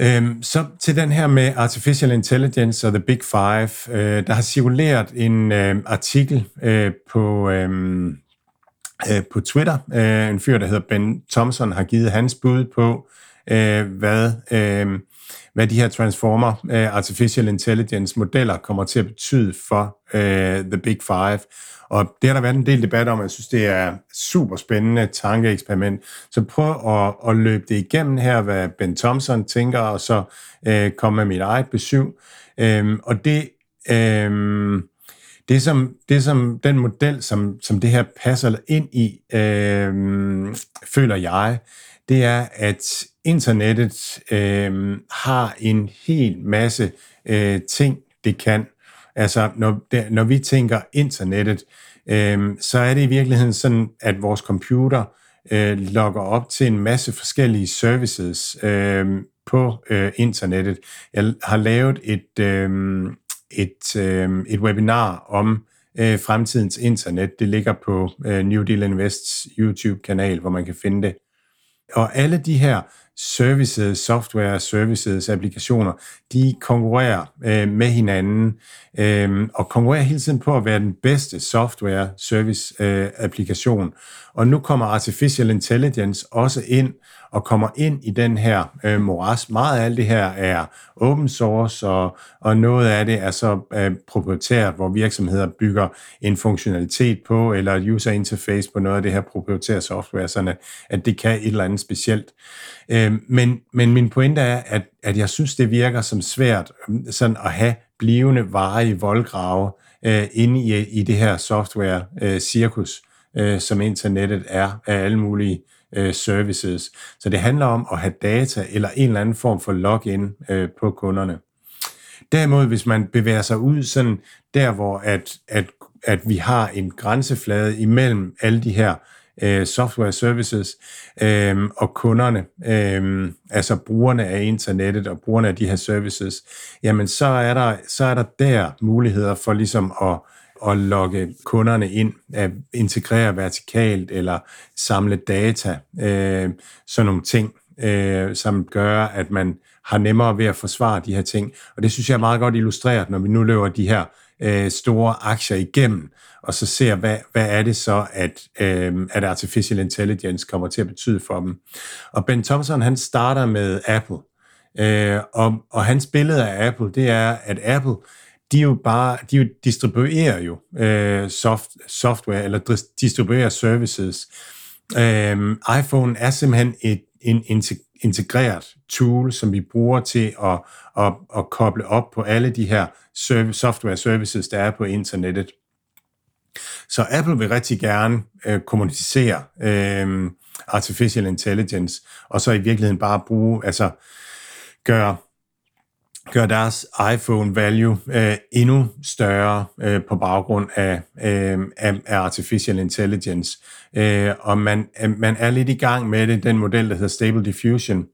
Speaker 2: Øhm, så til den her med Artificial Intelligence og The Big Five. Øh, der har cirkuleret en øh, artikel øh, på, øh, øh, på Twitter. Øh, en fyr, der hedder Ben Thompson, har givet hans bud på, øh, hvad, øh, hvad de her Transformer øh, Artificial Intelligence modeller kommer til at betyde for øh, The Big Five. Og det har der været en del debat om, jeg synes, det er super spændende tankeeksperiment. Så prøv at, at løbe det igennem her, hvad Ben Thompson tænker, og så øh, komme med mit eget besøg. Øhm, og det, øhm, det, som, det som den model, som, som det her passer ind i, øhm, føler jeg, det er, at internettet øh, har en hel masse øh, ting, det kan. Altså, når, det, når vi tænker internettet, øh, så er det i virkeligheden sådan, at vores computer øh, logger op til en masse forskellige services øh, på øh, internettet. Jeg har lavet et, øh, et, øh, et webinar om øh, fremtidens internet. Det ligger på øh, New Deal Invests YouTube-kanal, hvor man kan finde det. Og alle de her services, software services, applikationer, de konkurrerer øh, med hinanden øh, og konkurrerer hele tiden på at være den bedste software service øh, applikation. Og nu kommer artificial intelligence også ind og kommer ind i den her øh, moras. Meget af alt det her er open source, og, og noget af det er så øh, proprietært, hvor virksomheder bygger en funktionalitet på, eller et user interface på noget af det her proprietære software, sådan at, det kan et eller andet specielt. Øh, men, men min pointe er, at, at jeg synes, det virker som svært øh, sådan at have blivende varige voldgrave øh, inde i, i det her software-cirkus. Øh, øh, som internettet er af alle mulige øh, services. Så det handler om at have data eller en eller anden form for login øh, på kunderne. Derimod, hvis man bevæger sig ud sådan der, hvor at, at, at vi har en grænseflade imellem alle de her øh, software services øh, og kunderne, øh, altså brugerne af internettet og brugerne af de her services, jamen så er der, så er der der muligheder for ligesom at at lokke kunderne ind, at integrere vertikalt eller samle data, øh, sådan nogle ting, øh, som gør, at man har nemmere ved at forsvare de her ting. Og det synes jeg er meget godt illustreret, når vi nu løber de her øh, store aktier igennem, og så ser, hvad, hvad er det så, at, øh, at artificial intelligence kommer til at betyde for dem. Og Ben Thompson, han starter med Apple, øh, og, og hans billede af Apple, det er, at Apple, de jo bare, de jo distribuerer jo øh, soft, software, eller distribuerer services. Øh, iPhone er simpelthen et, en integreret tool, som vi bruger til at, at, at koble op på alle de her service, software services, der er på internettet. Så Apple vil rigtig gerne øh, kommunicere øh, artificial intelligence, og så i virkeligheden bare bruge, altså gøre gør deres iPhone value øh, endnu større øh, på baggrund af, øh, af, af artificial intelligence. Øh, og man, øh, man er lidt i gang med det. Den model, der hedder Stable Diffusion,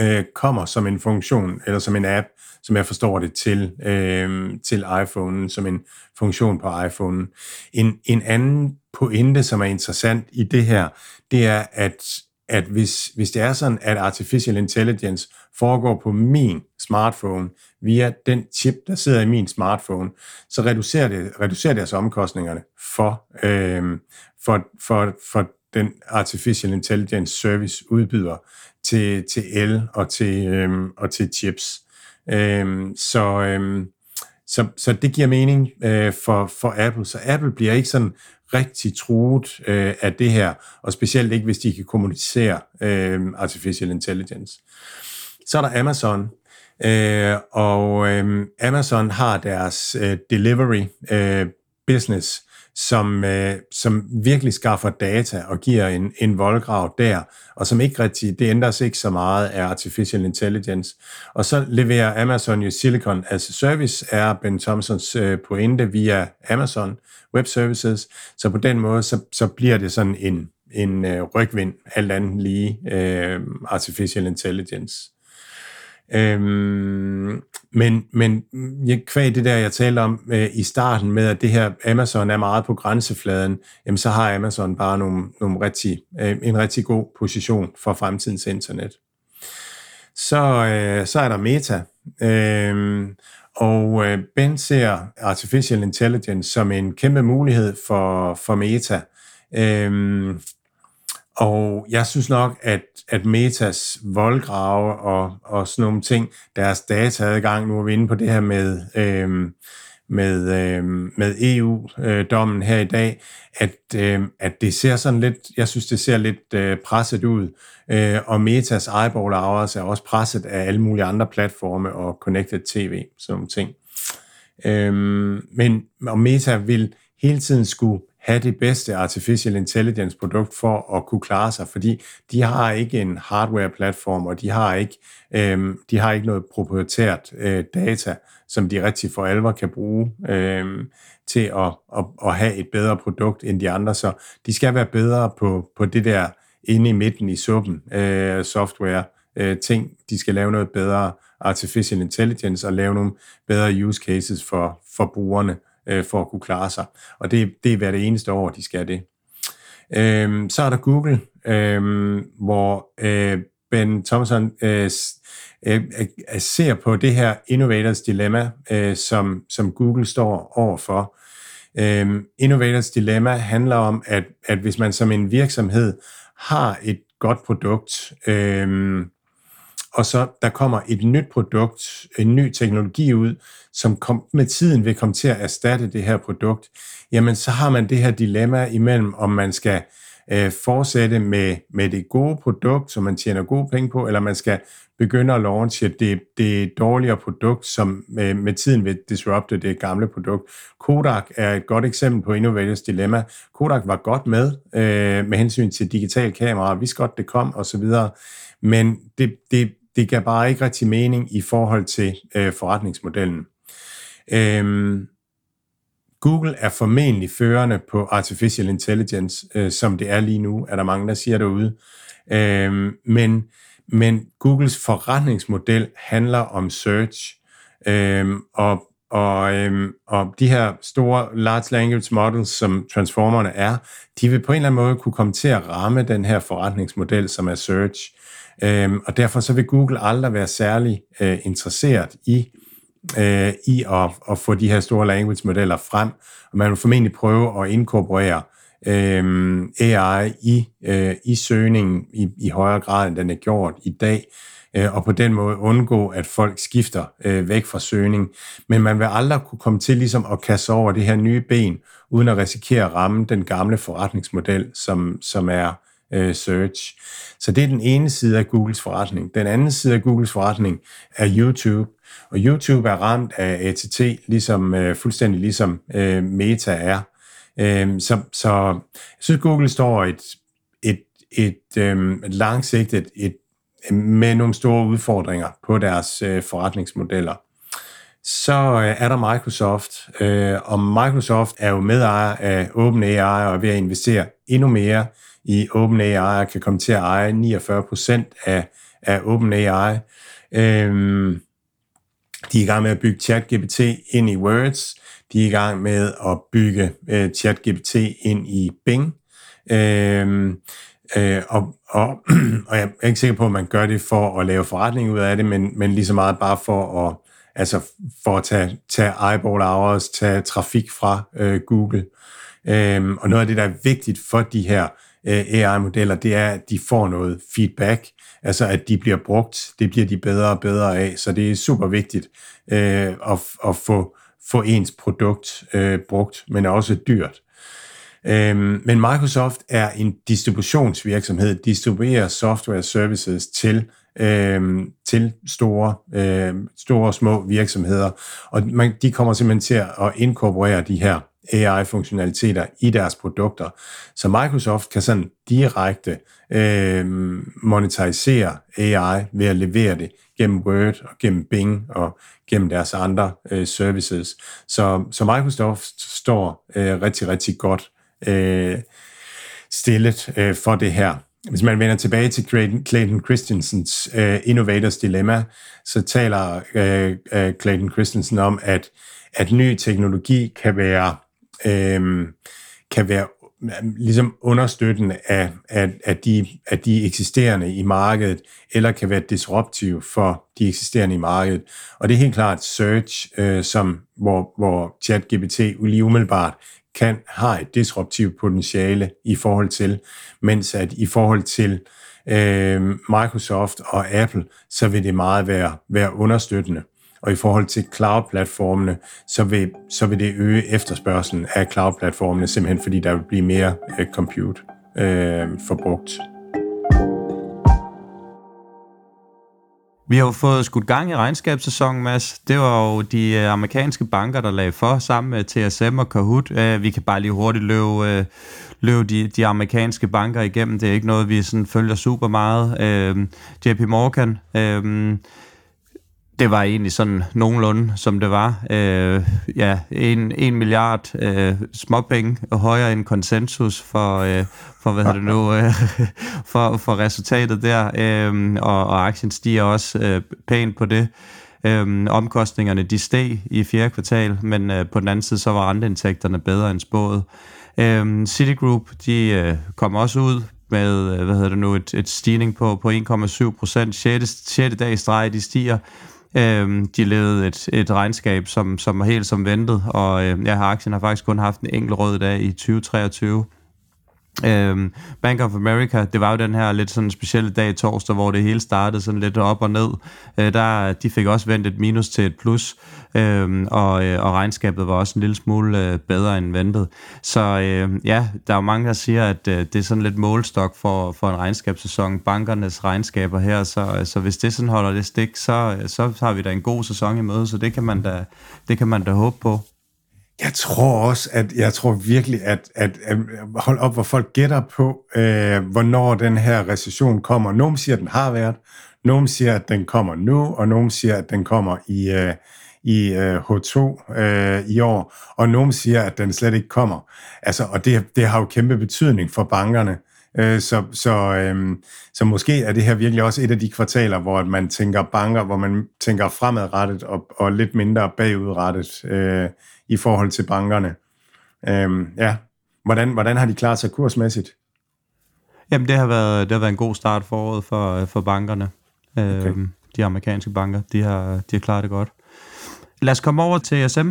Speaker 2: øh, kommer som en funktion, eller som en app, som jeg forstår det, til, øh, til iPhone, som en funktion på iPhone. En, en anden pointe, som er interessant i det her, det er, at at hvis, hvis det er sådan, at artificial intelligence foregår på min smartphone via den chip, der sidder i min smartphone, så reducerer det, reducerer det altså omkostningerne for, øh, for, for, for den artificial intelligence service udbyder til, til el og til, øh, og til chips. Øh, så, øh, så, så det giver mening øh, for, for Apple. Så Apple bliver ikke sådan rigtig truet øh, af det her, og specielt ikke, hvis de kan kommunicere øh, artificial intelligence. Så er der Amazon, øh, og øh, Amazon har deres øh, delivery øh, business, som, øh, som virkelig skaffer data og giver en, en voldgrav der, og som ikke rigtig, det ændres ikke så meget af artificial intelligence. Og så leverer Amazon jo Silicon as a Service, er Ben Thompsons øh, pointe via Amazon Web Services, så på den måde, så, så bliver det sådan en, en øh, rygvind, alt andet lige øh, artificial intelligence. Øhm, men, men mm, jeg, kvæg det der, jeg talte om øh, i starten med, at det her Amazon er meget på grænsefladen, jamen så har Amazon bare nogle, nogle rigtig, øh, en rigtig god position for fremtidens internet. Så, øh, så er der Meta, øh, og øh, Ben ser artificial intelligence som en kæmpe mulighed for, for Meta. Øh, og jeg synes nok, at, at Metas voldgrave og, og sådan nogle ting, deres dataadgang, nu er vi inde på det her med, øh, med, øh, med EU-dommen her i dag, at, øh, at det ser sådan lidt, jeg synes, det ser lidt øh, presset ud. Øh, og Metas eyeball hours er også presset af alle mulige andre platforme og connected TV, sådan nogle ting. Øh, men og Meta vil hele tiden skulle have det bedste artificial intelligence produkt for at kunne klare sig, fordi de har ikke en hardware platform, og de har ikke, øh, de har ikke noget proprietært øh, data, som de rigtig for alvor kan bruge øh, til at, at, at have et bedre produkt end de andre. Så de skal være bedre på, på det der inde i midten i suppen, øh, software, øh, ting. De skal lave noget bedre artificial intelligence og lave nogle bedre use cases for, for brugerne øh, for at kunne klare sig. Og det, det er hver det eneste år, de skal det. Øh, så er der Google, øh, hvor øh, Ben Thompson øh, øh, øh, ser på det her innovators dilemma, øh, som, som Google står overfor. Øh, innovators dilemma handler om, at, at hvis man som en virksomhed har et godt produkt, øh, og så der kommer et nyt produkt, en ny teknologi ud, som kom, med tiden vil komme til at erstatte det her produkt, jamen så har man det her dilemma imellem, om man skal øh, fortsætte med, med det gode produkt, som man tjener gode penge på, eller man skal begynde at launche det, det dårligere produkt, som med, med tiden vil disrupte det gamle produkt. Kodak er et godt eksempel på Innovators Dilemma. Kodak var godt med øh, med hensyn til digital kamera, vidste godt, det kom osv., men det, det, det gav bare ikke rigtig mening i forhold til øh, forretningsmodellen. Øhm, Google er formentlig førende på artificial intelligence, øh, som det er lige nu, er der mange, der siger derude. Øhm, men, men Googles forretningsmodel handler om search, øhm, og, og, øhm, og de her store large language models, som transformerne er, de vil på en eller anden måde kunne komme til at ramme den her forretningsmodel, som er search. Øh, og derfor så vil Google aldrig være særlig øh, interesseret i øh, i at, at få de her store language-modeller frem, og man vil formentlig prøve at inkorporere øh, AI i, øh, i søgningen i, i højere grad, end den er gjort i dag, øh, og på den måde undgå, at folk skifter øh, væk fra søgning. Men man vil aldrig kunne komme til ligesom at kaste over det her nye ben, uden at risikere at ramme den gamle forretningsmodel, som, som er øh, search. Så det er den ene side af Googles forretning. Den anden side af Googles forretning er YouTube, og YouTube er ramt af ATT, ligesom, øh, fuldstændig ligesom øh, Meta er. Øh, så, så jeg synes, Google står et, et, et, øh, langsigtet et, med nogle store udfordringer på deres øh, forretningsmodeller. Så øh, er der Microsoft, øh, og Microsoft er jo medejer af OpenAI og er ved at investere endnu mere i OpenAI og kan komme til at eje 49% af, af OpenAI. Øhm, de er i gang med at bygge ChatGPT ind i Words. De er i gang med at bygge øh, ChatGPT ind i Bing. Øhm, øh, og, og, og jeg er ikke sikker på, at man gør det for at lave forretning ud af det, men, men lige så meget bare for at, altså for at tage, tage eyeball hours, tage trafik fra øh, Google. Øhm, og noget af det, der er vigtigt for de her Øh, AI-modeller, det er, at de får noget feedback, altså at de bliver brugt, det bliver de bedre og bedre af, så det er super vigtigt øh, at, at få, få ens produkt øh, brugt, men også dyrt. Øh, men Microsoft er en distributionsvirksomhed, distribuerer software services til øh, til store, øh, store små virksomheder, og man, de kommer simpelthen til at inkorporere de her AI-funktionaliteter i deres produkter. Så Microsoft kan sådan direkte øh, monetarisere AI ved at levere det gennem Word og gennem Bing og gennem deres andre øh, services. Så, så Microsoft står øh, rigtig, rigtig godt øh, stillet øh, for det her. Hvis man vender tilbage til Clayton Christensens øh, Innovators Dilemma, så taler øh, øh, Clayton Christensen om, at, at ny teknologi kan være øh, kan være øhm, ligesom understøttende af, af, af, de, af de eksisterende i markedet, eller kan være disruptiv for de eksisterende i markedet. Og det er helt klart search, øh, som, hvor, hvor ChatGPT lige umiddelbart kan have et disruptivt potentiale i forhold til, mens at i forhold til øh, Microsoft og Apple, så vil det meget være, være understøttende. Og i forhold til cloud-platformene, så vil, så vil det øge efterspørgselen af cloud-platformene, simpelthen fordi der vil blive mere øh, compute øh, forbrugt.
Speaker 1: Vi har jo fået skudt gang i regnskabssæsonen, Mads. Det var jo de øh, amerikanske banker, der lagde for sammen med TSM og Kahoot. Øh, vi kan bare lige hurtigt løbe, øh, løbe de, de amerikanske banker igennem. Det er ikke noget, vi sådan følger super meget. JP Morgan det var egentlig sådan nogenlunde, som det var. Øh, ja, en, en milliard øh, småpenge højere end konsensus for, øh, for hvad det nu, øh, for, for resultatet der. Øh, og, og aktien stiger også øh, pænt på det. Øh, omkostningerne de steg i fjerde kvartal, men øh, på den anden side så var renteindtægterne bedre end spået. Øh, Citigroup de øh, kom også ud med øh, hvad hedder det nu, et, et stigning på, på 1,7 procent. 6. 6. dag i streg, de stiger Øhm, de lavede et, et regnskab, som, som var helt som ventet, og øh, ja, aktien har faktisk kun haft en enkelt rød dag i 2023. Øhm, Bank of America, det var jo den her lidt sådan specielle dag torsdag, hvor det hele startede sådan lidt op og ned. Øh, der, de fik også vendt et minus til et plus, øhm, og, øh, og regnskabet var også en lille smule øh, bedre end ventet. Så øh, ja, der er jo mange, der siger, at øh, det er sådan lidt målstok for, for en regnskabssæson, bankernes regnskaber her, så, øh, så hvis det sådan holder det stik, så, øh, så har vi da en god sæson i møde, så det kan man da, det kan man da håbe på.
Speaker 2: Jeg tror også, at jeg tror virkelig, at, at, at hold op, hvor folk gætter på, øh, hvornår den her recession kommer. Nogle siger, at den har været, nogle siger, at den kommer nu, og nogle siger, at den kommer i, øh, i øh, H2 øh, i år, og nogle siger, at den slet ikke kommer. Altså, og det, det har jo kæmpe betydning for bankerne. Øh, så, så, øh, så måske er det her virkelig også et af de kvartaler, hvor man tænker banker, hvor man tænker fremadrettet og, og lidt mindre bagudrettet. Øh, i forhold til bankerne. Øhm, ja, hvordan, hvordan har de klaret sig kursmæssigt?
Speaker 1: Jamen, det har været, det har været en god start for året for, for bankerne. Okay. Øhm, de amerikanske banker, de har, de har klaret det godt. Lad os komme over til SM.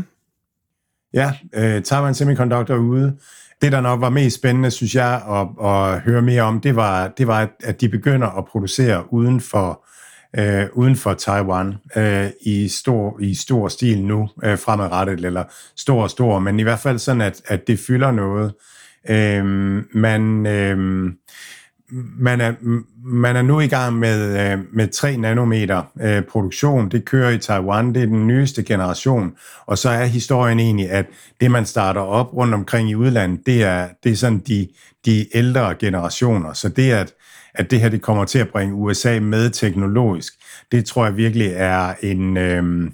Speaker 2: Ja, øh, Taiwan Semiconductor ude. Det, der nok var mest spændende, synes jeg, at, at høre mere om, det var, det var, at de begynder at producere uden for øh, uden for Taiwan øh, i, stor, i stor stil nu øh, fremadrettet, eller stor og stor, men i hvert fald sådan, at, at det fylder noget. Øh, man, øh, man, er, man er nu i gang med, øh, med 3 nanometer øh, produktion. Det kører i Taiwan, det er den nyeste generation. Og så er historien egentlig, at det man starter op rundt omkring i udlandet, det er, det er sådan de, de ældre generationer. Så det at at det her det kommer til at bringe USA med teknologisk, det tror jeg virkelig er en, øh,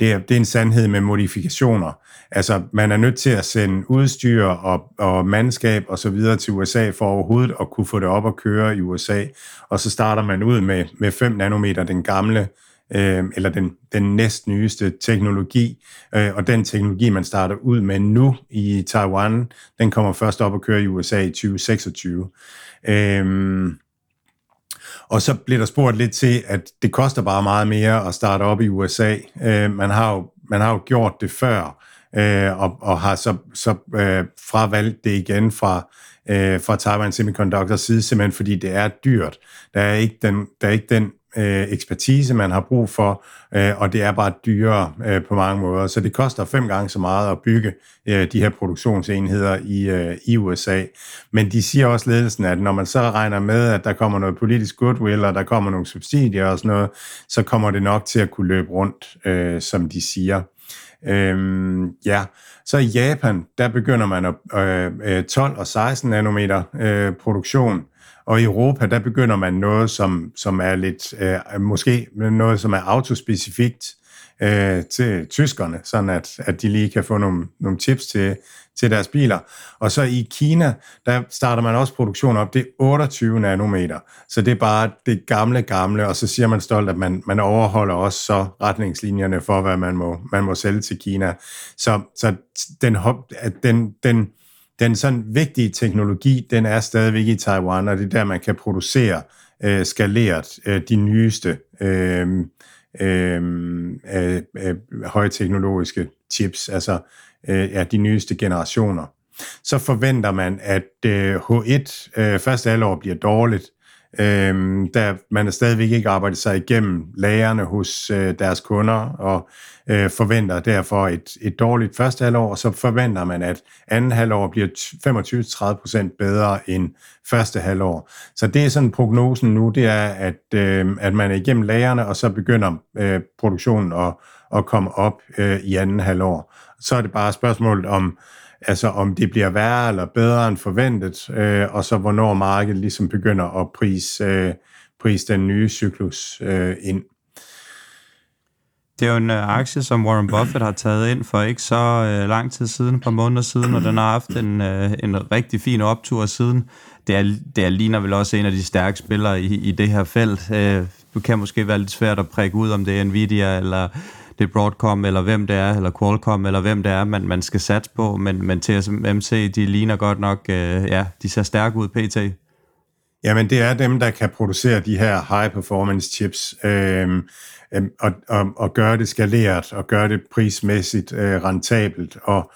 Speaker 2: det, er, det er en sandhed med modifikationer. Altså, man er nødt til at sende udstyr og, og mandskab og så videre til USA for overhovedet at kunne få det op at køre i USA. Og så starter man ud med, med 5 nanometer, den gamle, øh, eller den, den næst nyeste teknologi. Øh, og den teknologi, man starter ud med nu i Taiwan, den kommer først op at køre i USA i 2026. Øh, og så bliver der spurgt lidt til, at det koster bare meget mere at starte op i USA. Øh, man, har jo, man har jo gjort det før, øh, og, og har så, så øh, fravalgt det igen fra, øh, fra Taiwan Semiconductor side, simpelthen fordi det er dyrt. Der er ikke den, der er ikke den øh, ekspertise, man har brug for, øh, og det er bare dyrere øh, på mange måder. Så det koster fem gange så meget at bygge øh, de her produktionsenheder i, øh, i USA. Men de siger også ledelsen, at når man så regner med, at der kommer noget politisk goodwill, og der kommer nogle subsidier og sådan noget, så kommer det nok til at kunne løbe rundt, øh, som de siger. Øhm, ja, så i Japan, der begynder man at øh, øh 12 og 16 nanometer øh, produktion, og i Europa, der begynder man noget, som, som er lidt, øh, måske noget, som er autospecifikt øh, til tyskerne, sådan at, at de lige kan få nogle, nogle tips til, til deres biler. Og så i Kina, der starter man også produktion op, det er 28 nanometer. Så det er bare det gamle, gamle, og så siger man stolt, at man, man overholder også så retningslinjerne for, hvad man må, man må sælge til Kina. Så, så den, den, den, den sådan vigtige teknologi, den er stadigvæk i Taiwan, og det er der, man kan producere øh, skaleret øh, de nyeste øh, øh, øh, øh, højteknologiske chips, altså øh, ja, de nyeste generationer. Så forventer man, at øh, H1 øh, første halvår bliver dårligt, Øhm, da man er stadigvæk ikke arbejdet sig igennem lagerne hos øh, deres kunder, og øh, forventer derfor et, et dårligt første halvår, og så forventer man, at anden halvår bliver 25-30% bedre end første halvår. Så det er sådan prognosen nu, det er, at, øh, at man er igennem lagerne, og så begynder øh, produktionen at, at komme op øh, i anden halvår. Så er det bare spørgsmålet om, altså om det bliver værre eller bedre end forventet, øh, og så hvornår markedet ligesom begynder at prise, øh, prise den nye cyklus øh, ind.
Speaker 1: Det er jo en øh, aktie, som Warren Buffett har taget ind for ikke så øh, lang tid siden, et par måneder siden, og den har haft en, øh, en rigtig fin optur siden. Det, er, det er, ligner vel også en af de stærke spillere i, i det her felt. Øh, det kan måske være lidt svært at prikke ud, om det er Nvidia, eller det er Broadcom, eller hvem det er, eller Qualcomm, eller hvem det er, man, man skal satse på, men, men TSMC, de ligner godt nok, øh, ja, de ser stærke ud pt.
Speaker 2: Jamen, det er dem, der kan producere de her high-performance chips. øh, øh, og, og, og gøre det skaleret og gøre det prismæssigt øh, rentabelt. Og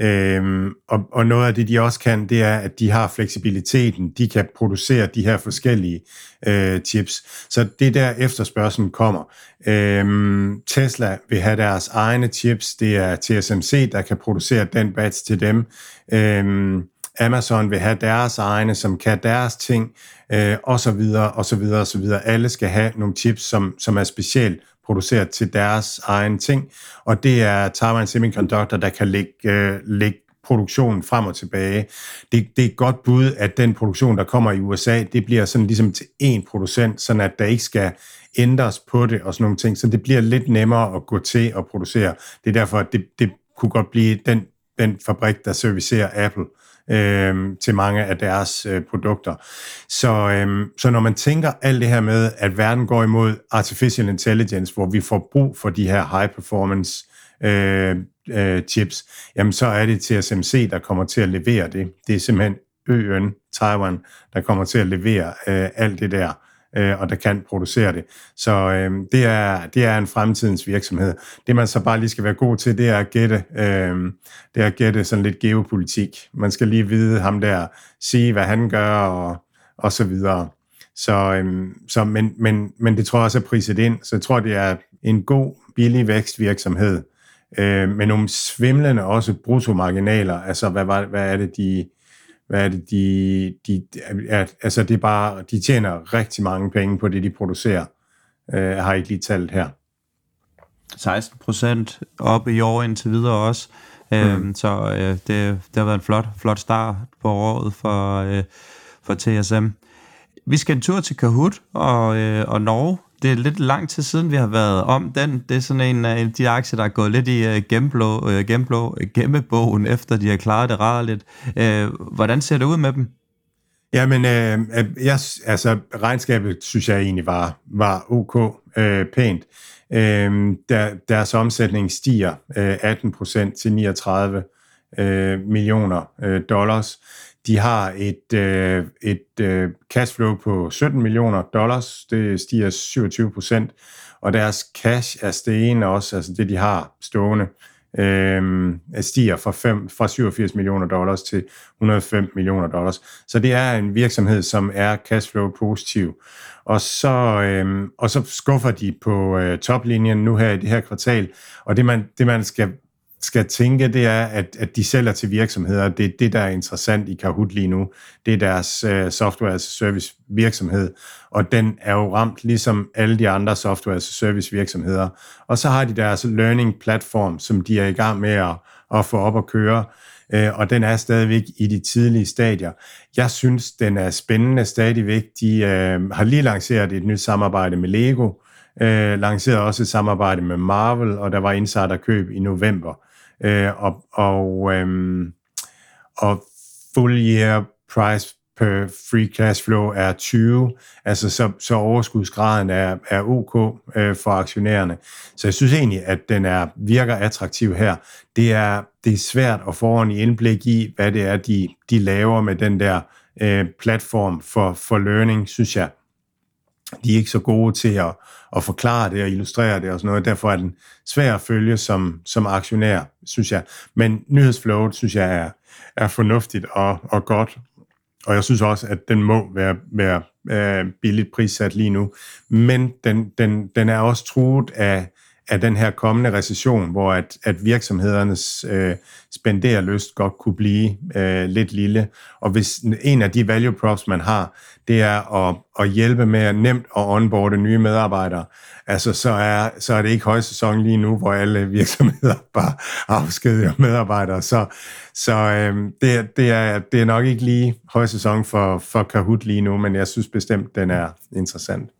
Speaker 2: Øhm, og, og noget af det, de også kan, det er, at de har fleksibiliteten. De kan producere de her forskellige øh, chips. Så det er der efterspørgselen kommer. Øhm, Tesla vil have deres egne chips. Det er TSMC, der kan producere den batch til dem. Øhm, Amazon vil have deres egne, som kan deres ting, øh, og så videre, og så videre, og så videre. Alle skal have nogle chips, som, som er specielt produceret til deres egen ting, og det er Taiwan Semiconductor, der kan lægge, øh, lægge produktionen frem og tilbage. Det, det er et godt bud, at den produktion, der kommer i USA, det bliver sådan ligesom til én producent, sådan at der ikke skal ændres på det og sådan nogle ting, så det bliver lidt nemmere at gå til at producere. Det er derfor, at det, det kunne godt blive den, den fabrik, der servicerer Apple øh, til mange af deres øh, produkter. Så, øh, så når man tænker alt det her med, at verden går imod artificial intelligence, hvor vi får brug for de her high performance øh, øh, chips, jamen så er det TSMC, der kommer til at levere det. Det er simpelthen øen, Taiwan, der kommer til at levere øh, alt det der øh, og der kan producere det. Så øh, det, er, det er en fremtidens virksomhed. Det man så bare lige skal være god til, det er at gætte, øh, det er at gætte sådan lidt geopolitik. Man skal lige vide ham der, sige hvad han gør og, og så videre. Så, øh, så men, men, men det tror jeg også er priset ind, så jeg tror, det er en god, billig vækstvirksomhed, øh, med nogle svimlende også bruttomarginaler, altså hvad, hvad, hvad er det, de, hvad er det, de, de, er, altså det er bare, de tjener rigtig mange penge på det, de producerer. Øh, jeg har ikke lige talt her.
Speaker 1: 16 procent op i år indtil videre også. Øhm, mm. Så øh, det, det har været en flot, flot start på året for, øh, for TSM. Vi skal en tur til Kahoot og, øh, og Norge det er lidt lang tid siden, vi har været om den. Det er sådan en af de aktier, der er gået lidt i uh, gennemblå, uh, gennemblå, øh, gemmebogen, efter de har klaret det rart lidt. Uh, hvordan ser det ud med dem?
Speaker 2: Jamen, øh, jeg, altså, regnskabet synes jeg egentlig var, var ok, øh, pænt. Øh, der, deres omsætning stiger øh, 18% til 39 øh, millioner øh, dollars. De har et, øh, et øh, cashflow på 17 millioner dollars, det stiger 27 procent, og deres cash er stegen også, altså det de har stående, øh, stiger fra, 5, fra 87 millioner dollars til 105 millioner dollars. Så det er en virksomhed, som er cashflow positiv. Og så, øh, og så skuffer de på øh, toplinjen nu her i det her kvartal, og det man, det man skal skal tænke, det er, at, at de sælger til virksomheder. Det er det, der er interessant i Kahoot lige nu. Det er deres uh, software as service virksomhed, og den er jo ramt ligesom alle de andre software as service virksomheder. Og så har de deres learning platform, som de er i gang med at, at få op at køre, uh, og den er stadigvæk i de tidlige stadier. Jeg synes, den er spændende stadigvæk. De uh, har lige lanceret et nyt samarbejde med Lego, øh, lancerede også et samarbejde med Marvel, og der var insiderkøb i november øh, og, og, øh, og full year price per free cash flow er 20, altså så, så overskudsgraden er, er ok øh, for aktionærerne. Så jeg synes egentlig, at den er virker attraktiv her. Det er, det er svært at få en indblik i, hvad det er, de, de laver med den der øh, platform for, for learning, synes jeg. De er ikke så gode til at, at forklare det og illustrere det og sådan noget. Derfor er den svær at følge som, som aktionær, synes jeg. Men nyhedsflowet, synes jeg, er, er fornuftigt og, og godt. Og jeg synes også, at den må være, være øh, billigt prissat lige nu. Men den, den, den er også truet af, af den her kommende recession, hvor at, at virksomhedernes øh, spenderlyst godt kunne blive øh, lidt lille. Og hvis en af de value props, man har, det er at, at hjælpe med at nemt at onboarde nye medarbejdere, altså så er, så er det ikke højsæson lige nu, hvor alle virksomheder bare afskediger medarbejdere. Så, så øh, det, det, er, det er nok ikke lige højsæson for, for Kahoot lige nu, men jeg synes bestemt, den er interessant.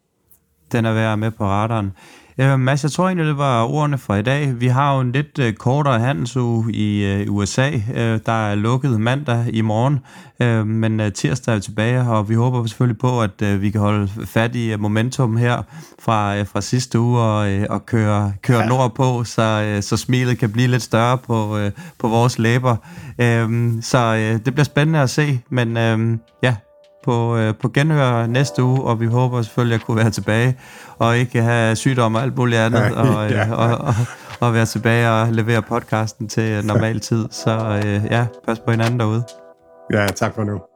Speaker 1: Den er værd med på radaren. Øh, Mads, jeg tror egentlig, det var ordene for i dag. Vi har jo en lidt øh, kortere handelsuge i øh, USA. Øh, der er lukket mandag i morgen, øh, men øh, tirsdag er tilbage, og vi håber selvfølgelig på, at øh, vi kan holde fat i øh, momentum her fra, øh, fra sidste uge og, øh, og køre, køre ja. nordpå, så, øh, så smilet kan blive lidt større på, øh, på vores læber. Øh, så øh, det bliver spændende at se, men øh, ja, på, øh, på genhør næste uge, og vi håber selvfølgelig at kunne være tilbage, og ikke have sygdom og alt muligt andet, og, ja. og, og, at være tilbage og levere podcasten til normal tid. Så øh, ja, pas på hinanden derude.
Speaker 2: Ja, tak for nu.